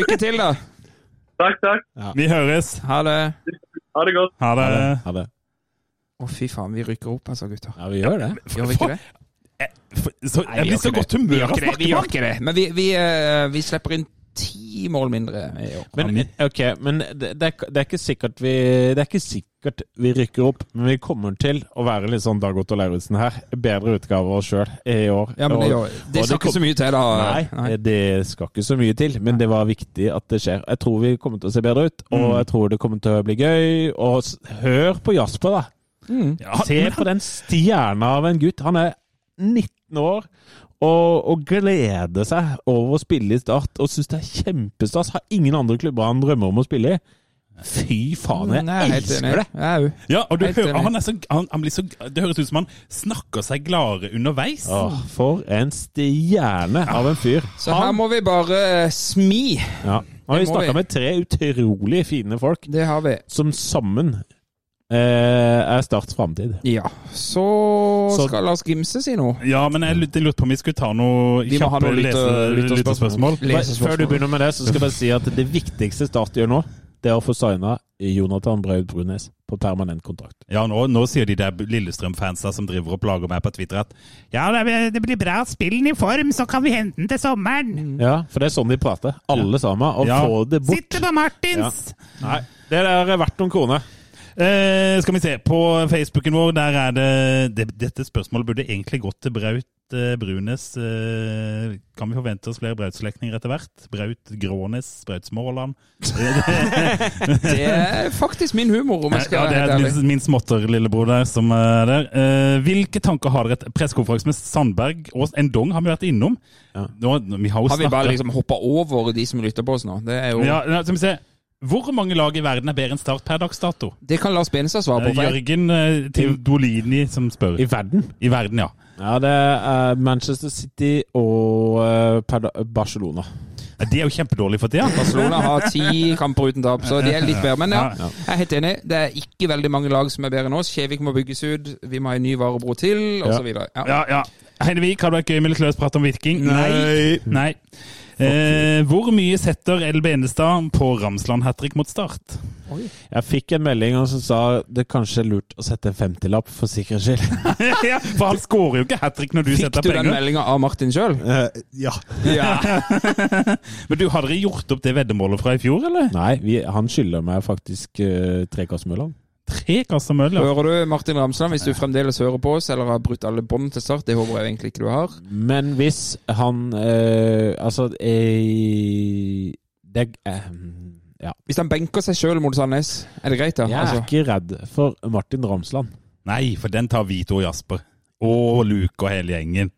Lykke til, da. Takk, takk. Vi høres. Ha det. Ha det godt. Ha det. Ha det. Ha det. Å, fy faen. Vi rykker opp, altså, gutter. Ja, vi gjør det. Gjør vi ikke det? Eh, Så, Nei, jeg blir så godt. Humør av. Vi gjør ikke det. Men vi, vi, eh, vi slipper inn ti mål mindre i år. Men, Ja, ok, men det, det, er, det er ikke sikkert vi Det er ikke sikkert vi rykker opp, men vi kommer til å være litt sånn Dag Otto Lauritzen her. Bedre utgave av oss sjøl i år. Ja, men det, og det skal ikke så mye til, da. Nei, det skal ikke så mye til, men det var viktig at det skjer. Jeg tror vi kommer til å se bedre ut, og Mm. jeg tror det kommer til å bli gøy. Og hør på Jasper, da! Mm. Ja, Se men- på den stjerna av en gutt. Han er 19 år og, og gleder seg over å spille i Start og syns det er kjempestas. Har ingen andre klubber han drømmer om å spille i. Fy faen, jeg Mm, er enig. elsker det! Ja, og du hører, han så, han, han blir så, det høres ut som han snakker seg gladere underveis. Åh, for en stjerne av en fyr. Så her må vi bare eh, smi. Ja. Og vi snakka med tre utrolig fine folk Det har vi. som sammen er Starts framtid. Ja. Så, Så- skal Lars Gimse si noe. Ja, men jeg lurte på om vi skulle ta noe Vi må ha kjappe noe lese- lytterspørsmål. Før du begynner med det, så skal jeg bare si at det viktigste Start gjør nå, det er å få signa Jonathan Braud Brunes på permanent kontrakt. Ja, nå, nå sier de der Lillestrøm-fansa som driver og plager meg på Twitter at ja, det, blir- bra spillen i form, så kan vi hente den til sommeren. Ja, for det er sånn de prater, alle sammen. Og Ja. få det bort. Sitter på Martins! Nei, det der er verdt noen kroner. Eh, skal vi se, på Facebooken vår, der er det, det Dette spørsmålet burde egentlig gått til Braut eh, Brunes. Eh, kan vi forvente oss flere Braut-slektninger etter hvert? Braut Grånes, Braut Småland? Det er faktisk min humor, om jeg Ja, skal det være er min, min småtter-lillebror der som er der. Eh, hvilke tanker har dere etter pressekonferansen med Sandberg og Endong har vi vært innom? Ja. Nå, vi har jo Har vi bare liksom hoppa over de som lytter på oss nå? Det er jo ja, ja, skal vi se. Hvor mange lag i verden er bedre enn Start per dags dato? Det kan Lars Benestad svare på. for Jørgen eh, Tindolini som spør. I verden? I verden, ja. Ja, det er Manchester City og eh, Barcelona. De er jo kjempedårlige for tida. Barcelona har ti kamper uten tap, så de er litt bedre. Men ja, Ja. jeg er helt enig. Det er ikke veldig mange lag som er bedre enn oss. Kjevik må bygges ut, vi må ha en ny varebro til, osv. Ja. Ja, ja. Heinevik, har du vært gøy med litt løs prat om Viking? Nei. Nei. Eh, hvor mye setter El Benestad på Ramsland hat trick mot Start? Jeg fikk en melding som sa det kanskje er lurt å sette en 50-lapp for sikkerhets skyld. ja, for han skårer jo ikke hat trick når du Fikk setter du den penger. meldinga av Martin sjøl? ja. Men du, har dere gjort opp det veddemålet fra i fjor, eller? Nei, vi, han skylder meg faktisk uh, tre kasser med øl. han. Tre kasser med øl, ja. Hører du, Martin Ramsland, hvis du fremdeles hører på oss, eller har brutt alle bånd til start, det håper jeg egentlig ikke du har. Men hvis han øh, Altså eh, det, eh, Ja. Hvis han benker seg sjøl mot Sandnes, er det greit, da? Jeg er Altså, ikke redd for Martin Ramsland. Nei, for den tar Vito og Jasper. Og Luke og hele gjengen.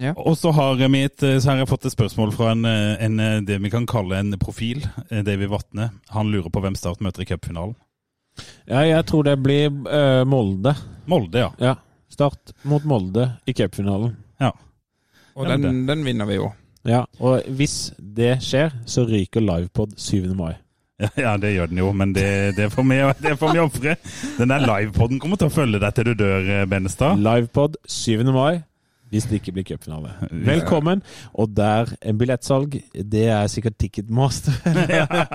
Ja. Og så har, vi et, så har jeg fått et spørsmål fra en, en, det vi kan kalle en profil. David Vatne. Han lurer på hvem Start møter i cupfinalen. Ja, jeg tror det blir uh, Molde. Molde, ja. Ja. Start mot Molde i cupfinalen. og den, den vinner vi jo. Ja, og hvis det skjer, så ryker livepod 7. mai. Ja, ja, det gjør den jo, men det, det får vi, det får vi ofre. Den der livepoden kommer til å følge deg til du dør, eh, Benestad. Livepod 7. mai. Hvis det ikke blir cupfinale. Velkommen. Og der en billettsalg, det er sikkert Ticketmaster.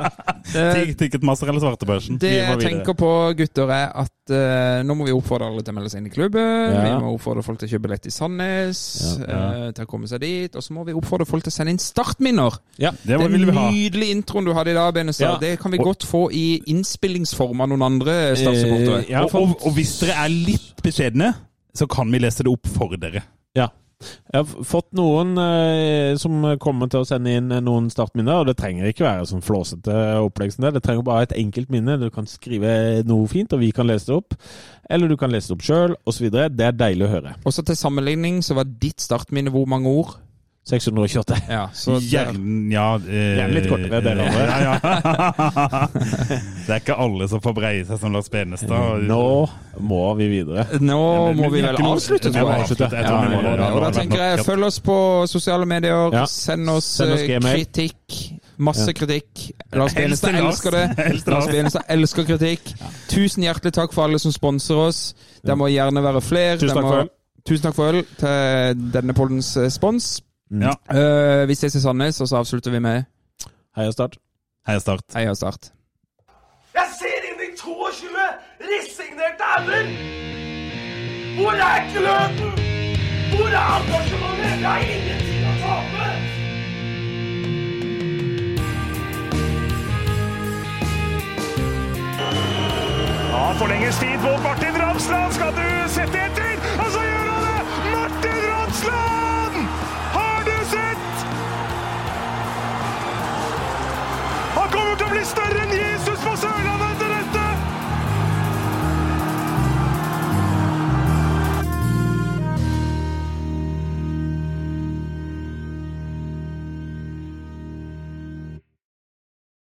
Ticketmaster eller svartebørsen. det jeg tenker på, gutter, er at uh, nå må vi oppfordre alle til å melde seg inn i klubben. Ja. Vi må oppfordre folk til å kjøpe billett i Sandnes, Ja, ja. Uh, til å komme seg dit. Og så må vi oppfordre folk til å sende inn startminner. Ja, Det Den vil vi ha. nydelige introen du hadde i dag, Benestad, Ja. det kan vi godt få i innspillingsform av noen andre statssupportere. Eh, ja, Og, og, og hvis dere er litt beskjedne, så kan vi lese det opp for dere. Ja. Jeg har fått noen eh, som kommer til å sende inn eh, noen startminner, og det trenger ikke være sånn flåsete opplegg som det. Det trenger bare et enkelt minne. Du kan skrive noe fint, og vi kan lese det opp. Eller du kan lese det opp sjøl, osv. Det er deilig å høre. Også til sammenligning så var ditt startminne hvor mange ord? 628. Ja, så Gjerne, ja, eh, Gjerne litt kortere, det andre. Ja, ja. det er ikke alle som får breie seg som Lars Benestad. Nå må vi videre. Nå men må vi vi vel avslutte, tror jeg. avslutte. Jeg tror Ja, ja, det. ja, Og da tenker jeg, følg oss på sosiale medier. Ja. Send oss, Send oss eh, kritikk. Masse kritikk. Lars Benestad elsker det. Lars. Benestad elsker kritikk. Tusen hjertelig takk for alle som sponser oss. Det må gjerne være flere. Tusen takk for øl. Tusen takk for øl til denne poddens eh, spons. Ja. Uh, vi ses i Sandnes, og så avslutter vi med Heia Start. Heia Start. Heia Start. Jeg ser inn i 22 resignerte ender! Hvor er gløden? Hvor er engasjementet? Jeg har ingenting å tape! Ja, forlenges tid på Martin Ramsland. Skal du sette etter? Og så gjør han det! Martin Ramsland! kommer til å bli større enn Jesus på Sørlandet!